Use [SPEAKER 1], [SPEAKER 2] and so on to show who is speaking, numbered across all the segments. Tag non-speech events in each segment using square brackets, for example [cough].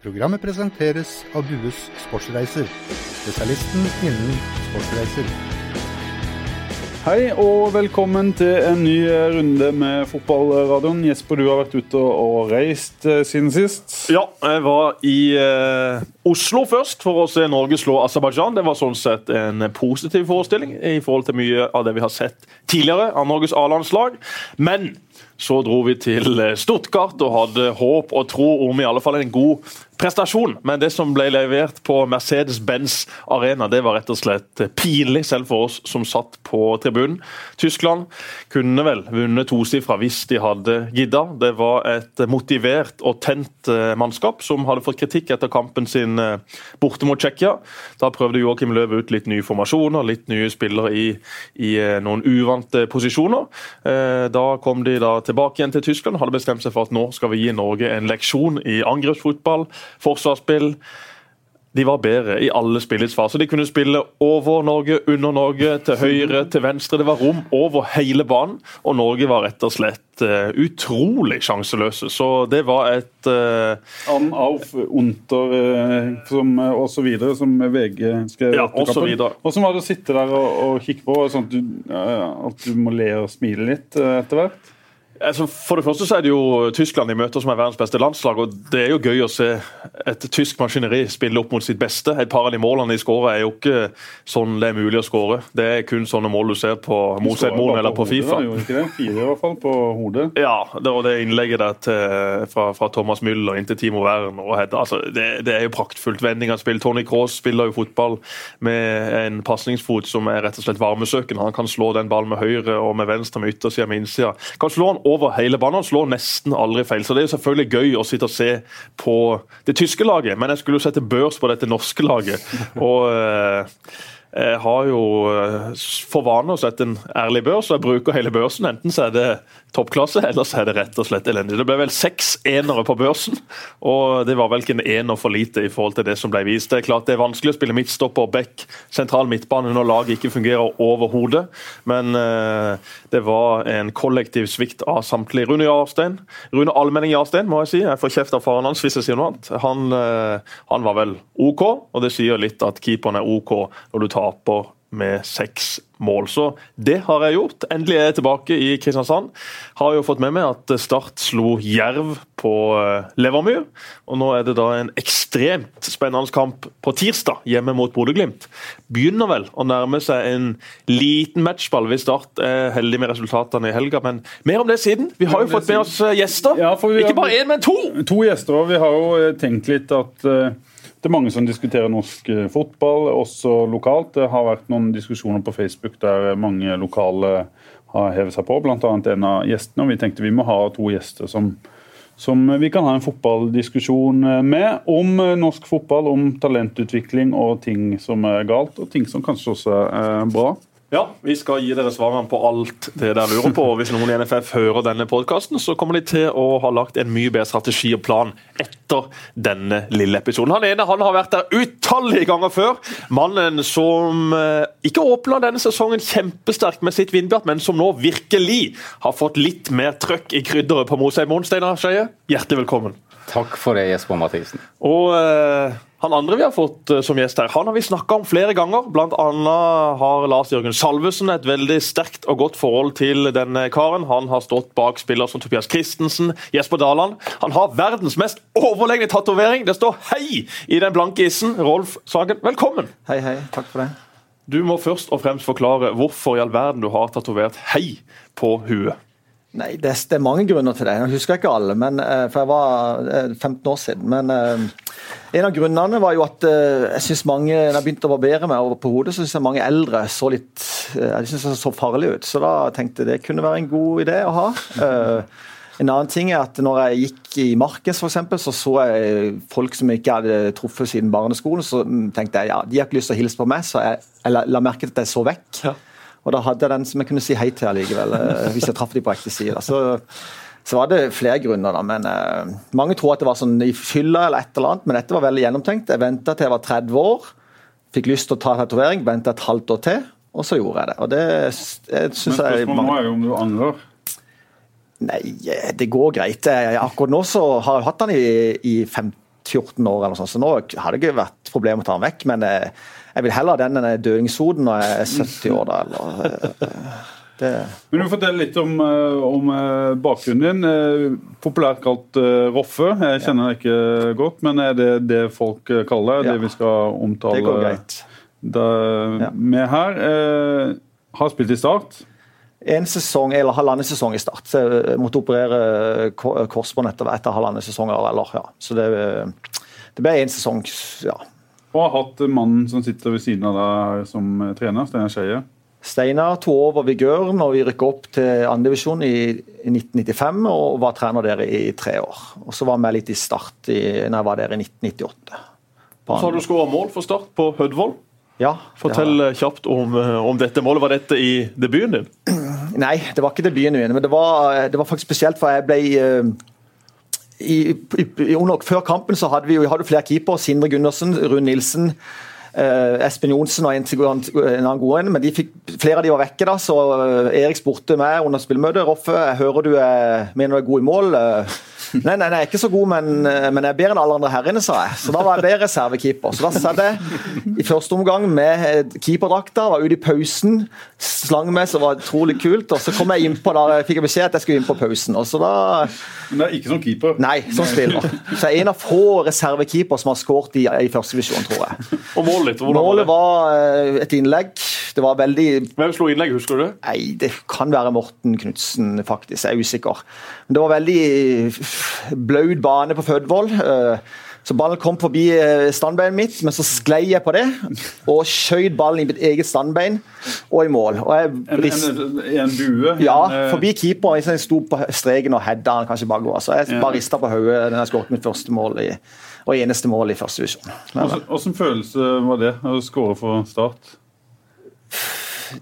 [SPEAKER 1] Programmet presenteres av Bues Sportsreiser, spesialisten innen sportsreiser.
[SPEAKER 2] Hei og velkommen til en ny runde med fotballradioen. Jesper, du har vært ute og reist eh, siden sist.
[SPEAKER 3] Ja, jeg var i eh, Oslo først for å se Norge slå Aserbajdsjan. Det var sånn sett en positiv forestilling i forhold til mye av det vi har sett tidligere av Norges A-landslag. Men så dro vi til eh, Stuttgart og hadde håp og tro om i alle fall en god prestasjon. Men det som ble levert på Mercedes-Benz Arena, det var rett og slett pinlig, selv for oss som satt på tribunen. Tyskland kunne vel vunnet tosifra hvis de hadde gidda. Det var et motivert og tent eh, mannskap som hadde fått kritikk etter kampen sin eh, borte mot Tsjekkia. Da prøvde Joakim Løv ut litt nye formasjoner, litt nye spillere i, i noen uvante posisjoner. Da kom de da tilbake igjen til Tyskland og hadde bestemt seg for at nå skal vi gi Norge en leksjon i angrepsfotball, forsvarsspill. De var bedre i alle spillets faser. De kunne spille over Norge, under Norge, til høyre, til venstre. Det var rom over hele banen, og Norge var rett og slett uh, utrolig sjanseløse. Så det var et uh,
[SPEAKER 2] An, auf, unter uh, som, og så videre, som VG skrev
[SPEAKER 3] ja, og så videre.
[SPEAKER 2] Hvordan var det å sitte der og, og kikke på, sånn at du, at du må le og smile litt etter hvert?
[SPEAKER 3] Altså, for det første så er det jo Tyskland de møter som er verdens beste landslag. og Det er jo gøy å se et tysk maskineri spille opp mot sitt beste. Et par av de målene de skårer er jo ikke sånn det er mulig å skåre. Det er kun sånne mål du ser på Mosedmoen eller på Fifa.
[SPEAKER 2] Da, ikke det? Fire i hvert fall på hodet.
[SPEAKER 3] Ja, det, var det innlegget der til, fra, fra, Thomas Müller inn til Timo Wern og Hedda. Altså, det, det, er jo praktfullt. Vending av spill. Tony Cross spiller jo fotball med en pasningsfot som er rett og slett varmesøkende. Han kan slå den ballen med høyre og med venstre, med yttersida, med innsida. Kan slå han over hele banen. Han slår nesten aldri feil. Så det er jo selvfølgelig gøy å sitte og se på det tyske laget, men jeg skulle jo sette børs på dette norske laget. [laughs] og eh, jeg har jo eh, for vane å sette en ærlig børs, og jeg bruker hele børsen. Enten så er det toppklasse, ellers er det rett og slett elendig. Det ble vel seks enere på børsen, og det var vel ikke en ener for lite i forhold til det som ble vist. Det er klart det er vanskelig å spille midtstopper og back sentral midtbane når laget ikke fungerer overhodet, men uh, det var en kollektiv svikt av samtlige. Rune Jarstein, Rune Almenning Jarstein, må jeg si, jeg får kjeft av faren hans hvis jeg sier noe annet. Han, uh, han var vel OK, og det sier litt at keeperen er OK når du taper med seks mål. Så det har jeg gjort. Endelig er jeg tilbake i Kristiansand. Har jo fått med meg at Start slo Jerv på eh, Levermyr. Og nå er det da en ekstremt spennende kamp på tirsdag hjemme mot Bodø-Glimt. Begynner vel å nærme seg en liten matchball hvis Start er heldig med resultatene i helga. Men mer om det siden. Vi har jo fått med oss eh, gjester. Ja, Ikke bare én, men to!
[SPEAKER 2] To gjester. og Vi har jo eh, tenkt litt at det er mange som diskuterer norsk eh, fotball, også lokalt. Det har vært noen diskusjoner på Facebook der mange lokale har hevet seg på, bl.a. en av gjestene. og Vi tenkte vi må ha to gjester som, som vi kan ha en fotballdiskusjon eh, med. Om eh, norsk fotball, om talentutvikling og ting som er galt, og ting som kanskje også er bra.
[SPEAKER 3] Ja, vi skal gi dere svarene på alt det dere lurer på. og Hvis noen i NFF hører denne podkasten, så kommer de til å ha lagt en mye bedre strategi og plan etter denne lille episoden. Han ene han har vært der utallige ganger før. Mannen som eh, ikke åpna denne sesongen kjempesterkt med sitt vindbjart, men som nå virkelig har fått litt mer trøkk i krydderet på Moseimoen. Steinar Skeie, hjertelig velkommen.
[SPEAKER 4] Takk for det, Jesper Mathisen.
[SPEAKER 3] Og eh, han andre vi har fått uh, som gjest her, han har vi snakka om flere ganger. Blant annet har Lars Jørgen Salvesen et veldig sterkt og godt forhold til denne karen. Han har stått bak spillere som Tobias Christensen, Jesper Daland. Han har verdens mest overlegne tatovering. Det står 'Hei' i den blanke isen. Rolf Sagen, velkommen.
[SPEAKER 5] Hei, hei. Takk for det.
[SPEAKER 3] Du må først og fremst forklare hvorfor i all verden du har tatovert 'Hei' på huet.
[SPEAKER 5] Nei, det, det, er mange grunner til det. Jeg husker ikke alle, men, eh, for jeg var 15 eh, år siden. Men uh, en av grunnene var jo at jeg synes mange, når jeg begynte å barbere meg over på hodet, så syns jeg mange eldre så litt jeg synes det så farlig ut. Så da tenkte jeg det kunne være en god idé å ha. en annen ting er at når jeg gikk i Markens f.eks., så så jeg folk som jeg ikke hadde truffet siden barneskolen. Så tenkte jeg ja, de har ikke lyst til å hilse på meg, så jeg, jeg la merke til at jeg så vekk. Ja. Og da hadde jeg den som jeg kunne si hei til allikevel, eh, hvis jeg traff de på ekte side. Så, så, var det flere grunner, da. Men uh, mange tror at det var sånn i fylla eller et eller annet, men dette var veldig gjennomtenkt. Jeg venta til jeg var 30 år, fikk lyst til å ta tatovering, venta et halvt år til, og så gjorde jeg det. Og det jeg
[SPEAKER 2] Men spørsmålet er jo om du angrer?
[SPEAKER 5] Nei, det går greit. Jeg, akkurat nå så har jeg hatt den i, i 15 14 år, eller noe sånt, så nå har det ikke vært problem å ta den vekk. Men jeg, jeg vil heller ha den enn en døingshoden når jeg er 70 år. da, eller... Det...
[SPEAKER 2] Men du fortelle litt om, eh, om eh, bakgrunnen din. Eh, populært kalt Roffe. Jeg kjenner deg ikke godt, men er det det folk kaller?
[SPEAKER 5] Ja.
[SPEAKER 2] Det vi skal omtale
[SPEAKER 5] Det går greit. Det,
[SPEAKER 2] med her. Eh, har spilt i Start.
[SPEAKER 5] En sesong, eller halvannen sesong i start. Så jeg måtte operere ko- korsbånd etter, etter halvannen sesong. Eller, ja. Så det, det ble én sesong, ja.
[SPEAKER 2] Og har hatt mannen som sitter ved siden av deg som eh, trener, Steinar Skeie.
[SPEAKER 5] Steinar tok over Vigør når vi rykket opp til andredivisjon i, i 1995, og var trener der i tre år. Og Så var vi med litt i Start i, når jeg var der i 1998. På
[SPEAKER 3] Så har du skåra mål for Start på Hødvoll.
[SPEAKER 5] Ja,
[SPEAKER 3] Fortell eh, kjapt om, eh, om dette målet. Var dette i debuten din?
[SPEAKER 5] Nei, det var ikke debuten min, men det var, det var faktisk spesielt, for jeg ble eh, i, i, under, Før kampen så hadde vi jo hadde flere keepere. Sindre Gundersen, Rune Nilsen. Uh, Espen Johnsen og en, en annen god en, men fikk, flere av de var vekke. da, så uh, Erik spurte meg under spillmøtet. Roffe, jeg hører du er, mener du er god i mål. eh, [laughs] Nei, nei, nei, ikke så god, men, eh, men jeg er bedre enn alle andre herrene, sa jeg. Så da var jeg bedre reservekeeper. Så da satt jeg i første omgang med eh, keeperdrakta, var ute i pausen, slang meg, så det var utrolig kult. Og så kom jeg innpå, da fikk jeg beskjed at jeg skulle inn på pausen. Og så da
[SPEAKER 2] Men det er ikke som keeper.
[SPEAKER 5] Nei, som spiller. Så jeg er en av få reservekeeper som har skåret i, i første divisjon, tror jeg.
[SPEAKER 3] Og målet hvordan
[SPEAKER 5] Målet
[SPEAKER 3] det?
[SPEAKER 5] var eh, et innlegg. Det var veldig
[SPEAKER 3] Hvem slo innlegg, husker du?
[SPEAKER 5] Nei, det kan være Morten Knutsen, faktisk. Jeg er usikker. Men det var veldig blaut bane på Fødvoll. eh, Så ballen kom forbi eh, standbeinet mitt, men så sklei jeg på det og skjøt ballen i mitt eget standbein og i mål. Og jeg
[SPEAKER 2] En, en, en bue.
[SPEAKER 5] ja,
[SPEAKER 2] eh,
[SPEAKER 5] forbi keeper. Jeg sto på streken og heada han kanskje bakover. Så jeg bare rista på hodet da jeg skåret mitt første mål i, og eneste mål i første divisjon.
[SPEAKER 2] Hvordan følelse var det å skåre for Start?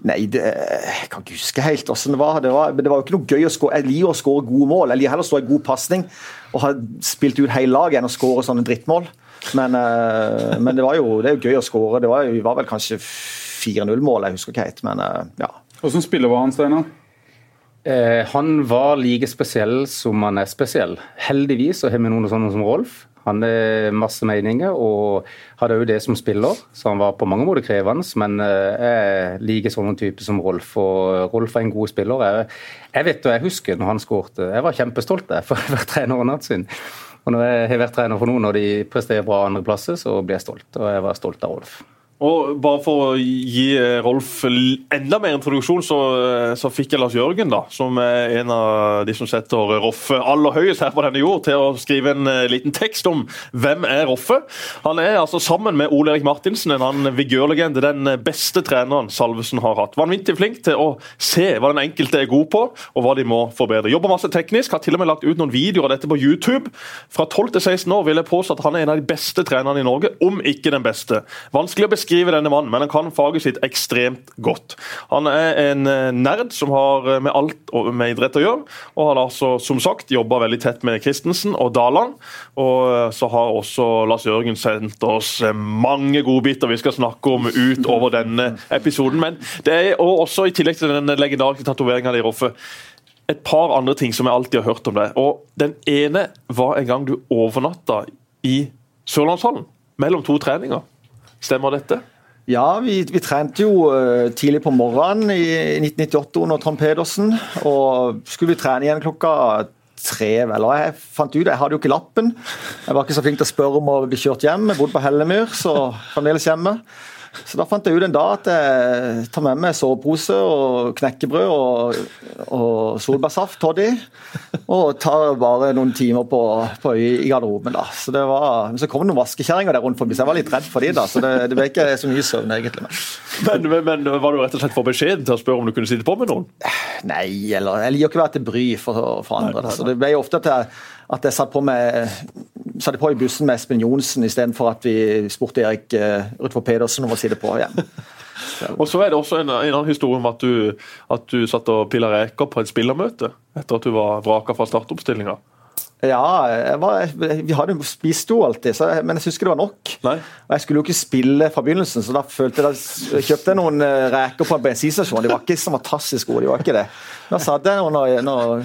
[SPEAKER 5] Nei, det, jeg kan ikke huske helt hvordan det var. Det var, men det var jo ikke noe gøy å skåre. Jeg liker å skåre gode mål. Jeg liker heller å stå i god pasning og ha spilt ut hele laget enn å skåre sånne drittmål. Men, eh, men det, var jo, det er jo gøy å skåre. Det var, jo, var vel kanskje 4-0-mål, jeg husker ikke helt. Men eh, ja.
[SPEAKER 2] Hvordan spiller var han, Steinar?
[SPEAKER 4] Eh, han var like spesiell som han er spesiell. Heldigvis så har vi noen sånne som Rolf. Han har masse meninger og hadde òg det som spiller, så han var på mange måter krevende. Men eh, jeg liker sånne typer som Rolf, og Rolf er en god spiller. Jeg, jeg vet og jeg husker når han skårte. Jeg var kjempestolt jeg, for å være trener natt sin. Og når jeg har vært trener for noen og de presterer bra andreplasser, så blir jeg stolt. Og jeg var stolt av Rolf.
[SPEAKER 3] Og bare for å gi eh, Rolf enda mer introduksjon, så, eh, så fikk jeg Lars Jørgen, da, som er en av de som setter Roffe aller høyest her på denne jord, til å skrive en eh, liten tekst om hvem er Roffe. Han er altså sammen med Ole Erik Martinsen en annen vigørlegende, den beste treneren Salvesen har hatt. Vanvittig flink til å se hva den enkelte er god på, og hva de må forbedre. Jobber masse teknisk, har til og med lagt ut noen videoer av dette på YouTube. Fra 12 til 16 år vil jeg påstå at han er en av de beste trenerne i Norge, om ikke den beste. Vanskelig å beskrive denne mannen, men han kan faget sitt ekstremt godt. Han er en eh, nerd som har eh, med alt med idrett å gjøre, og har altså som sagt jobba veldig tett med Christensen og Daland. Og eh, så har også Lars Jørgen sendt oss mange godbiter vi skal snakke om utover denne episoden. Men det er også i tillegg til den legendariske tatoveringa di, Roffe et par andre ting som jeg alltid har hørt om deg. Og Den ene var en gang du overnatta i Sørlandshallen mellom to treninger. Stemmer dette?
[SPEAKER 5] Ja, vi, vi trente jo eh, tidlig på morgenen i 1998 under Trond Pedersen. Og skulle vi trene igjen klokka tre, vel. Og jeg fant ut, jeg hadde jo ikke lappen. Jeg var ikke så flink til å spørre om å bli kjørt hjem. Jeg bodde på Hellemyr, så fremdeles hjemme. Så da fant jeg ut en dag at jeg tar med meg sovepose og knekkebrød og, og solbærsaft, toddy, og tar bare noen timer på, på i, garderoben. da. Så det var, men så kom det noen vaskekjerringer der rundt forbi, så jeg var litt redd for de da, så det, det ble ikke så mye søvn egentlig. Men.
[SPEAKER 3] Men, men, Var du rett og slett for beskjeden til å spørre om du kunne sitte på med noen?
[SPEAKER 5] Nei, eller jeg liker ikke å være til bry for, for andre. Da. Så det ble jo ofte at jeg, at jeg satt på med satt på i bussen med Espen Johnsen istedenfor at vi spurte Erik uh, Rutvold Pedersen om å sitte på igjen.
[SPEAKER 3] Og så er det også en, en annen historie om at du, at du satt og pilla reker på et spillermøte etter at du var vraka fra startoppstillinga.
[SPEAKER 5] Ja, var, vi hadde spiste jo alltid, så men jeg syns ikke det var nok.
[SPEAKER 3] Nei.
[SPEAKER 5] Og Jeg skulle jo ikke spille fra begynnelsen, så da følte jeg kjøpte jeg noen eh, reker på en bensinstasjon. De var ikke så fantastisk gode, de var ikke det. Da satt jeg og under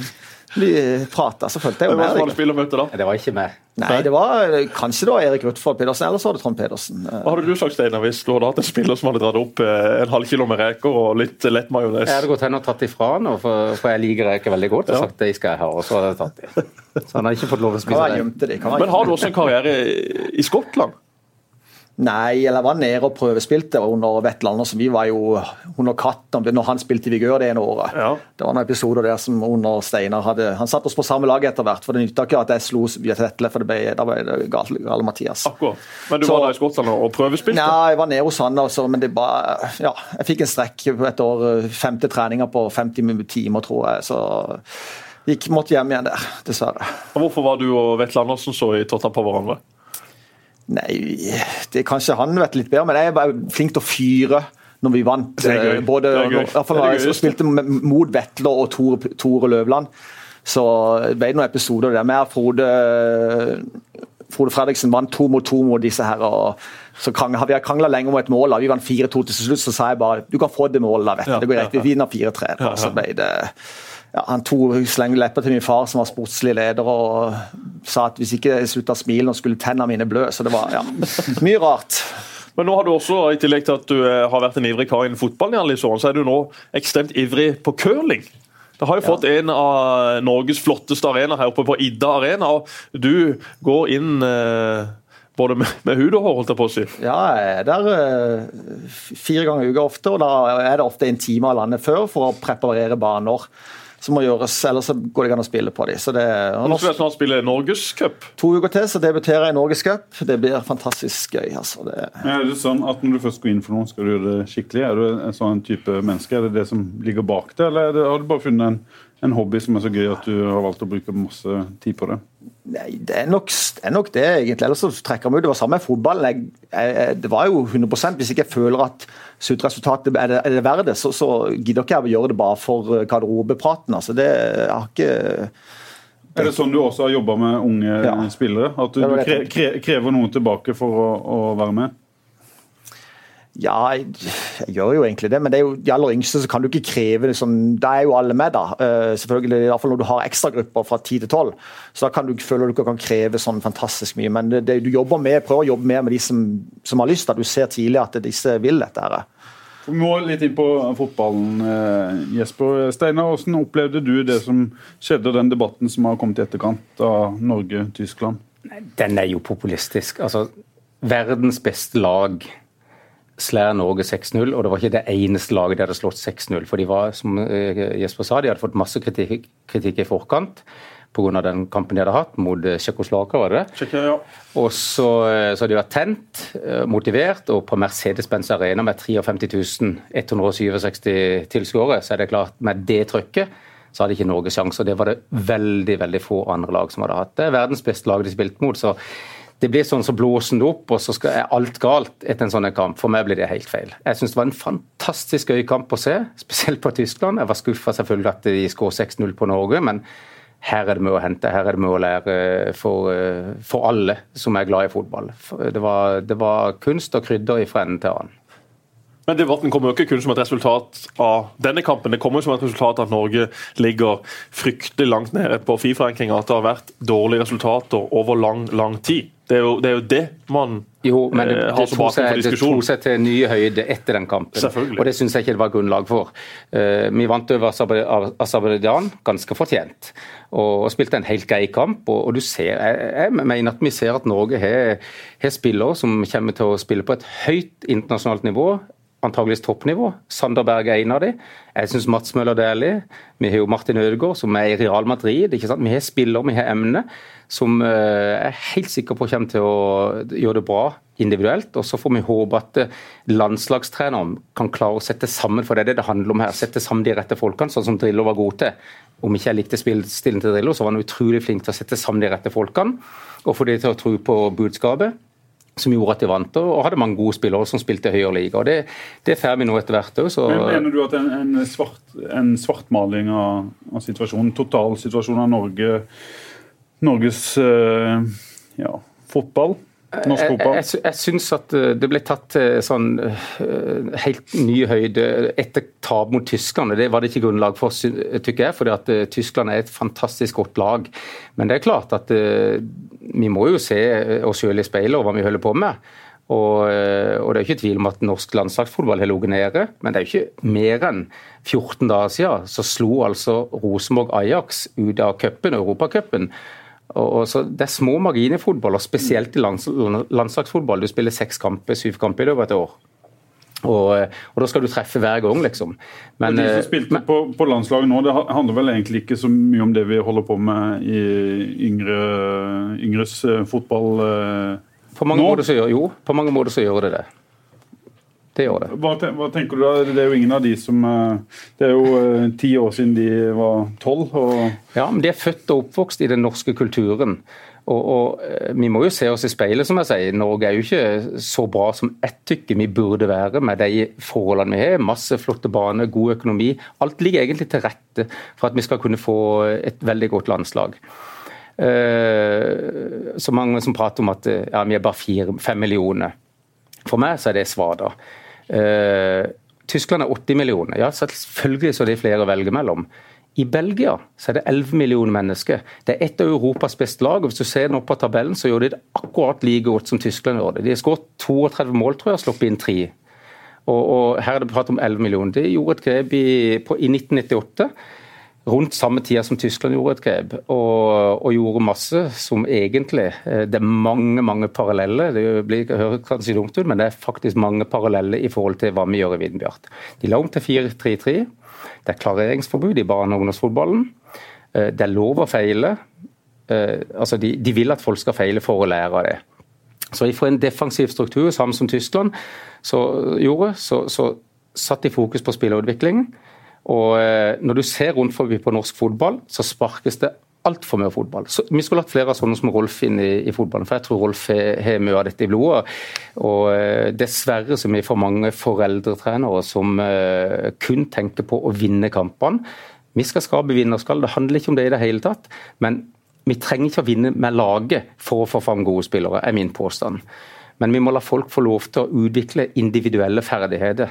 [SPEAKER 5] de prata, så fulgte jeg jo
[SPEAKER 3] Hvem var det
[SPEAKER 5] med.
[SPEAKER 3] spillermøte da?
[SPEAKER 4] Det var ikke meg.
[SPEAKER 5] Nei, det var kanskje det var Erik Rutfold Pedersen, eller så var det Trond Pedersen.
[SPEAKER 3] Hva hadde du sagt, Steinar, hvis du hadde hatt en spiller som hadde dratt opp eh, en halv kilo med reker og litt lett majones?
[SPEAKER 4] Jeg hadde gått hen og tatt ifra han, for, for jeg liker reker veldig godt, og sagt det skal jeg ha, og så hadde jeg tatt de. [laughs] Så han har ikke fått lov å spise det.
[SPEAKER 3] Men har du også en karriere i Skottland?
[SPEAKER 5] Nei, eller var nede og prøvespilte under Vetland. Vi var jo under katten når han spilte i Vigør det ene året.
[SPEAKER 3] Ja.
[SPEAKER 5] Det var noen episoder der som under Steinar hadde Han satte oss på samme lag etter hvert, for det nytta ikke at jeg slo Vetle, for det ble, da ble det gale, gale Mathias.
[SPEAKER 3] Akkurat. Men du
[SPEAKER 5] Så-
[SPEAKER 3] var der i Skottland og prøvespilte?
[SPEAKER 5] Nei, jeg var nede hos han, også, men det bare Ja, jeg fikk en strekk etter år, femte treninga på 50 timer, tror jeg. Så gikk, måtte hjem igjen der, dessverre.
[SPEAKER 3] Og Hvorfor var du og Vetle Andersen så i tottene på hverandre?
[SPEAKER 5] Nei, det er kanskje han vet litt bedre, men jeg er flink til å fyre når vi vant. Eh, Både, når- når jeg spilte mot Vetle og Tore, Tore Løvland, så ble det noen episoder der med Frode Frode Fredriksen vant to mot to mot disse her. og så krang, Vi har krangla lenge om et mål. da. Vi vant 4-2 til slutt, så sa jeg bare du kan få det målet. da, vet du. Det går
[SPEAKER 3] ja,
[SPEAKER 5] rett, Vi vinner 4-3. da,
[SPEAKER 3] Ja, ja.
[SPEAKER 5] Så ble det ja, Han tok slengte lepper til min far, som var sportslig leder, og sa at hvis ikke jeg slutta å smile, nå skulle tennene mine blø. Så det var ja, mye rart.
[SPEAKER 3] Men nå har du også, i tillegg til at du eh, har vært en ivrig kar innen fotballen, i alle disse så er du nå ekstremt ivrig på curling. Det har jo fått en av Norges flotteste arenaer her oppe på Idda Arena. og Du går inn eh, både med, med hud og hår, holdt jeg på å si.
[SPEAKER 5] Ja, jeg er der eh, fire ganger i uka ofte, og da er det ofte en time av landet før for å preparere baner som må gjøres, ellers så går det ikke an å spille på dem. Så det og
[SPEAKER 3] Nå skal jeg snart spille Norgescup.
[SPEAKER 5] to uker til så debuterer jeg i Norgescup. Det blir fantastisk gøy. altså. Det,
[SPEAKER 2] Er det sånn at Når du først går inn for noe, skal du gjøre det skikkelig? Er du en sånn type menneske? Er det det som ligger bak det, eller er det, har du bare funnet en, en hobby som er så gøy at du har valgt å bruke masse tid på det?
[SPEAKER 5] Nei, det er, nok, det er nok det, egentlig. Ellers så trekker vi ut. Det var samme med fotballen. Jeg, jeg, det var jo 100 Hvis ikke jeg føler at sluttresultatet er det, er det verdt det, så, så gidder ikke jeg å gjøre det bare for garderobepraten. Altså, det jeg har ikke
[SPEAKER 2] Er det sånn du også har jobba med unge
[SPEAKER 5] Ja.
[SPEAKER 2] spillere? At du, du kre, kre, krever noe tilbake for å, å være med?
[SPEAKER 5] Ja, jeg, jeg gjør jo egentlig det, men det er jo de aller yngste så kan du ikke kreve det sånn Da er jo alle med, da. Uh, selvfølgelig, i hvert fall når du har ekstragrupper fra 10 til 12. Så da kan du føle du ikke kan kreve sånn fantastisk mye. Men det, det, du jobber med, prøver å jobbe mer med de som, som har lyst. At du ser tidlig at disse vil dette. her.
[SPEAKER 2] Vi må litt inn på fotballen, eh, Jesper. Steinar, hvordan opplevde du det som skjedde, den debatten som har kommet i etterkant av Norge-Tyskland?
[SPEAKER 4] Den er jo populistisk. Altså, verdens beste lag slår Norge 6-0, og det var ikke det eneste laget de hadde slått 6-0. For de var, som eh, Jesper sa, de hadde fått masse kritikk, kritikk i forkant pga. den kampen de hadde hatt mot eh, Tsjekkoslovakia, var det det?
[SPEAKER 3] Ja.
[SPEAKER 4] Og så, eh, så hadde de vært tent, motivert, og på Mercedes-Benz Arena med 53 167 tilskuere, så er det klart, med det trykket så hadde ikke Norge sjanse. Og det var det veldig veldig få andre lag som hadde hatt. Det er verdens beste lag de spilte mot. så det blir sånn så blåser det opp, og så er alt galt etter en sånn kamp. For meg blir det helt feil. Jeg syns det var en fantastisk gøy kamp å se, [laughs] spesielt på Tyskland. Jeg var skuffa selvfølgelig at de skåret 6-0 på Norge, men her er det mye å hente. Her er det mye å lære for, eh, for alle som er glad i fotball. Det var, det var kunst og krydder fra ende til annen.
[SPEAKER 3] Men debatten kommer jo ikke kun som et resultat av denne kampen. Det kommer jo som et resultat av at Norge ligger fryktelig langt nede på Fifa-rankinga. At det har vært dårlige resultater over lang, lang tid. Det er jo det, er jo det man
[SPEAKER 4] Jo, men det,
[SPEAKER 3] eh,
[SPEAKER 4] det,
[SPEAKER 3] har som bakgrunn
[SPEAKER 4] seg,
[SPEAKER 3] diskusjonen.
[SPEAKER 4] det tok seg til nye høyder etter den kampen. Og det syns jeg ikke det var grunnlag for. Uh, vi vant over Aserbaj- Aserbajdsjan ganske fortjent, og, og spilte en helt grei kamp. Og, og du ser, jeg, jeg mener at vi ser at Norge har, har spillere som kommer til å spille på et høyt internasjonalt nivå. Antageligvis toppnivå. Sander Berg er en av dem. Jeg syns Mats Møller Dæhlie. Vi har jo Martin Ødegaard, som er i Real Madrid. ikke sant? Vi har spillere, vi har emne, som eh, jeg er helt sikker på kommer til å gjøre det bra individuelt. Og så får vi håpe at eh, landslagstreneren kan klare å sette sammen, for det er det det handler om her, sette sammen de rette folkene, sånn som Drillo var god til. Om ikke jeg likte spillstilen til Drillo, så var han utrolig flink til å sette sammen de rette folkene. Og få de til å tro på budskapet som gjorde at de vant, og hadde mange gode spillere som spilte i høyere liga. og Det, det får vi nå etter hvert òg, så
[SPEAKER 2] Men Mener du at en, en, svart, en svartmaling av, av situasjonen, totalsituasjonen av Norge, Norges eh, ja, fotball norsk fotball?
[SPEAKER 4] Jeg, jeg, jeg syns at eh, det ble tatt til sånn helt ny høyde etter tap mot tyskerne. Det var det ikke grunnlag for, tykker jeg, fordi at Tyskland er et fantastisk godt lag. Men det er klart at vi må jo se oss selv i speilet og hva vi holder på med. Og, og, Det er ikke tvil om at norsk landslagsfotball har ligget nede, men det er jo ikke mer enn 14 dager siden så slo altså Rosenborg Ajax ut av cupen, Europacupen. Det er små marginer i fotball, og spesielt i lands, landslagsfotball. Du spiller seks kamper, syv kamper i løpet av et år. Og, og, da skal du treffe hver gang, liksom.
[SPEAKER 2] Men, de som eh, spilte men, på, på, landslaget nå, det handler vel egentlig ikke så mye om det vi holder på med i yngre, yngres eh, fotball eh,
[SPEAKER 4] på mange nå? Måter så gjør, jo, på mange måter så gjør det det. Det gjør det.
[SPEAKER 2] Hva, hva, tenker du da? Det er jo ingen av de som eh, Det er jo eh, ti år siden de var tolv. Og...
[SPEAKER 4] Ja, men de er født og oppvokst i den norske kulturen. Og, og, eh, Vi må jo se oss i speilet, som jeg sier. Norge er jo ikke så bra som ett tykke vi burde være med de forholdene vi har. Masse flotte baner, god økonomi. Alt ligger egentlig til rette for at vi skal kunne få et veldig godt landslag. Så mange som prater om at ja, vi er bare fire, fem millioner. For meg så er det svar, da. Uh, Tyskland er 80 millioner. Ja, selvfølgelig så er det flere å velge mellom. I Belgia så er det 11 millioner mennesker. Det er et av Europas beste lag. og Hvis du ser opp på tabellen, så gjør de det akkurat like godt som Tyskland gjør det. De har skåret 32 mål, tror jeg, og sluppet inn tre. Og, og, Her er det prat om 11 millioner. De gjorde et grep i, på, i 1998 rundt samme tida som Tyskland gjorde et grep, og, og, gjorde masse som egentlig eh, Det er mange mange paralleller. Det blir, høres kanskje dumt ut, men det er faktisk mange paralleller i forhold til hva vi gjør i Vindbjart. De la om til 4-3-3. Det er klareringsforbud i barne- og ungdomsfotballen. Eh, det er lov å feile. Eh, altså de, de, vil at folk skal feile for å lære av det. Så for en defensiv struktur, samme som Tyskland gjorde, så, så satt de fokus på spillerutvikling. Og eh, Når du ser rundt forbi på norsk fotball, så sparkes det altfor mye fotball. Så vi skulle hatt flere av sånne som Rolf inn i, i fotballen, for jeg tror Rolf har mye av dette i blodet. Og eh, Dessverre så er vi for mange foreldretrenere som eh, kun tenker på å vinne kampene. Vi skal skape vinnerskall, det handler ikke om det i det hele tatt. Men vi trenger ikke å vinne med laget for å få fram gode spillere, er min påstand. Men vi må la folk få lov til å utvikle individuelle ferdigheter